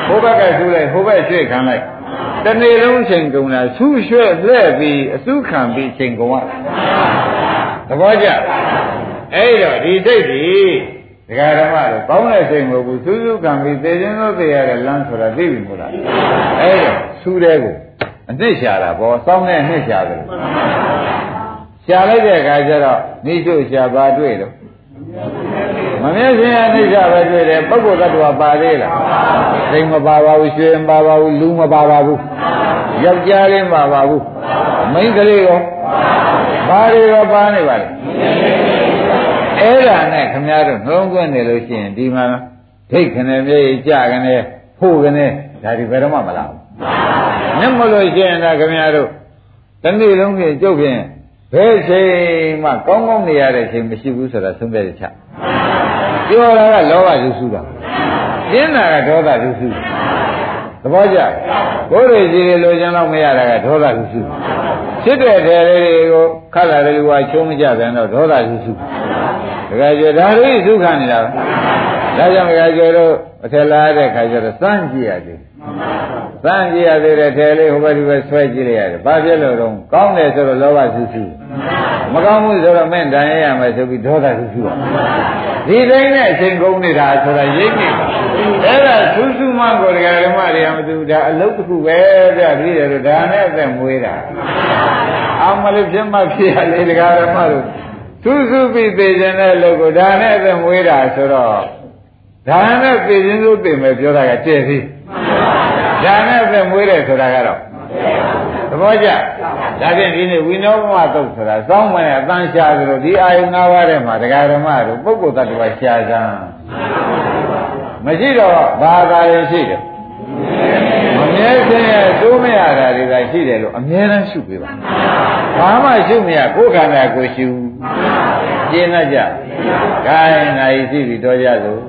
ဟိုဘက်ကစူးလိုက်ဟိုဘက်ရွှေ့ခံလိုက်တနေ့လုံးချိန်ကုန်တာဆူးရွှဲ့လှဲ့ပြီးအစုခံပြီးချိန်ကုန်ရသဘောကျအဲ့တော့ဒီစိတ်ဒီဒကာဓမ္မတို့ကောင်းတဲ့စိတ်မဟုတ်ဘူးစူးစူးခံပြီးသေခြင်းလို့သိရတဲ့လမ်းဆိုတာသိပြီမို့လားအဲ့တော့စူးတဲ့ကို အနှစ်ရှာတာဘောစောင်းတဲ့အနှစ်ရှာတယ်ရှာလိုက်တဲ့အခါကျတော့နိစုရှာပါတွေ့တော့မမြဲစင်အနိစ္စပဲတွေ့တယ်ပုဂ္ဂိုလ်တ attva ပါသေးလားစိတ်မပါပါဘူးရွှေမပါပါဘူးလူမပါပါဘူးယောက်ျားလေးမပါပါဘူးမိန်းကလေးရောဘာတွေရောပါနေပါလဲအဲ့ဒါနဲ့ခမည်းတော်နှလုံးသွင်းနေလို့ရှိရင်ဒီမှာဒိတ်ခနဲ့မြေကြခနဲ့ဖို့ခနဲ့ဒါဒီဘယ်တော့မှမလာဘူး။ မျက်မလို့ရှိရင်တော့ခမည်းတော်တနေ့လုံးကြီးကြုတ်ဖြင့်ဘယ်ချိန်မှကောင်းကောင်းနေရတဲ့ချိန်မရှိဘူးဆိုတာသုံးပြတဲ့ချက်။ပြောတာကလောဘလူစုတာ။ကျင်းတာကဒေါသလူစုတာ။သဘောကျ။ကိုယ်ရည်ကြီးတွေလိုချင်တော့မရတာကဒေါသလူစုတာ။ဖြစ်တဲ့တယ်လေးတွေကိုခက်လာတဲ့လူကချုံးမကြပြန်တော့ဒေါသလူစုတာ။တကယ်ကြဒါလေးစုခံနေတာပဲ။ဒါကြောင့်တကယ်ကြတော့ အထက်လာတဲ့ခါကျတော့စမ်းကြည့်ရတယ်။စမ်းကြည့်ရသေးတယ်ထဲလေးဟိုဘက်ဒီဘက်ဆွဲကြည့်လိုက်ရတယ်။ဘာဖြစ်လို့တော့ကောင်းတယ်ဆိုတော့လောဘစုစုမကောင်းဘူးဆိုတော့မင်းတန်ရရမယ်ဆိုပြီးဒေါသစုစုပါဒီတိုင်းနဲ့အချိန်ကုန်နေတာဆိုတာရိပ်နေပါအဲ့ဒါဆူးဆူမှကိုတရားဓမ္မတွေကမသူဒါအလုတ်တစ်ခုပဲပြပြီးတယ်လို့ဒါနဲ့အသက်မွေးတာအောင်မလို့ဖြစ်မှဖြစ်ရလေတရားဓမ္မတို့ဆူးဆူပြီးသိခြင်းတဲ့လူကိုဒါနဲ့အသက်မွေးတာဆိုတော့ ဒါနဲ့သိခြင်းစိုးသိမယ်ပြောတာကတဲ့သေးဒါနဲ့အသက်မွေးတယ်ဆိုတာကတော့သဘောကျဒါဖြင့်ဒီနေ့ဝိနောဘမသုတ်ဆိုတာစောင်းမနဲ့အတန်ရှာသလိုဒီအာယု၅ပါးထဲမှာတရားဓမ္မတို့ပုဂ္ဂိုလ်တ attva ရှာစမ်းမရှိတော့ဘာသာရင်ရှိတယ်မမြဲခြင်းရဲ့သိုးမရတာတွေကရှိတယ်လို့အမြဲတမ်းရှုပေးပါဘာမှရှုမရကိုယ်ခန္ဓာကိုရှု ကျင်းတတ်ကြခိုင်းနိုင်ရှိပြီတော့ကြစို့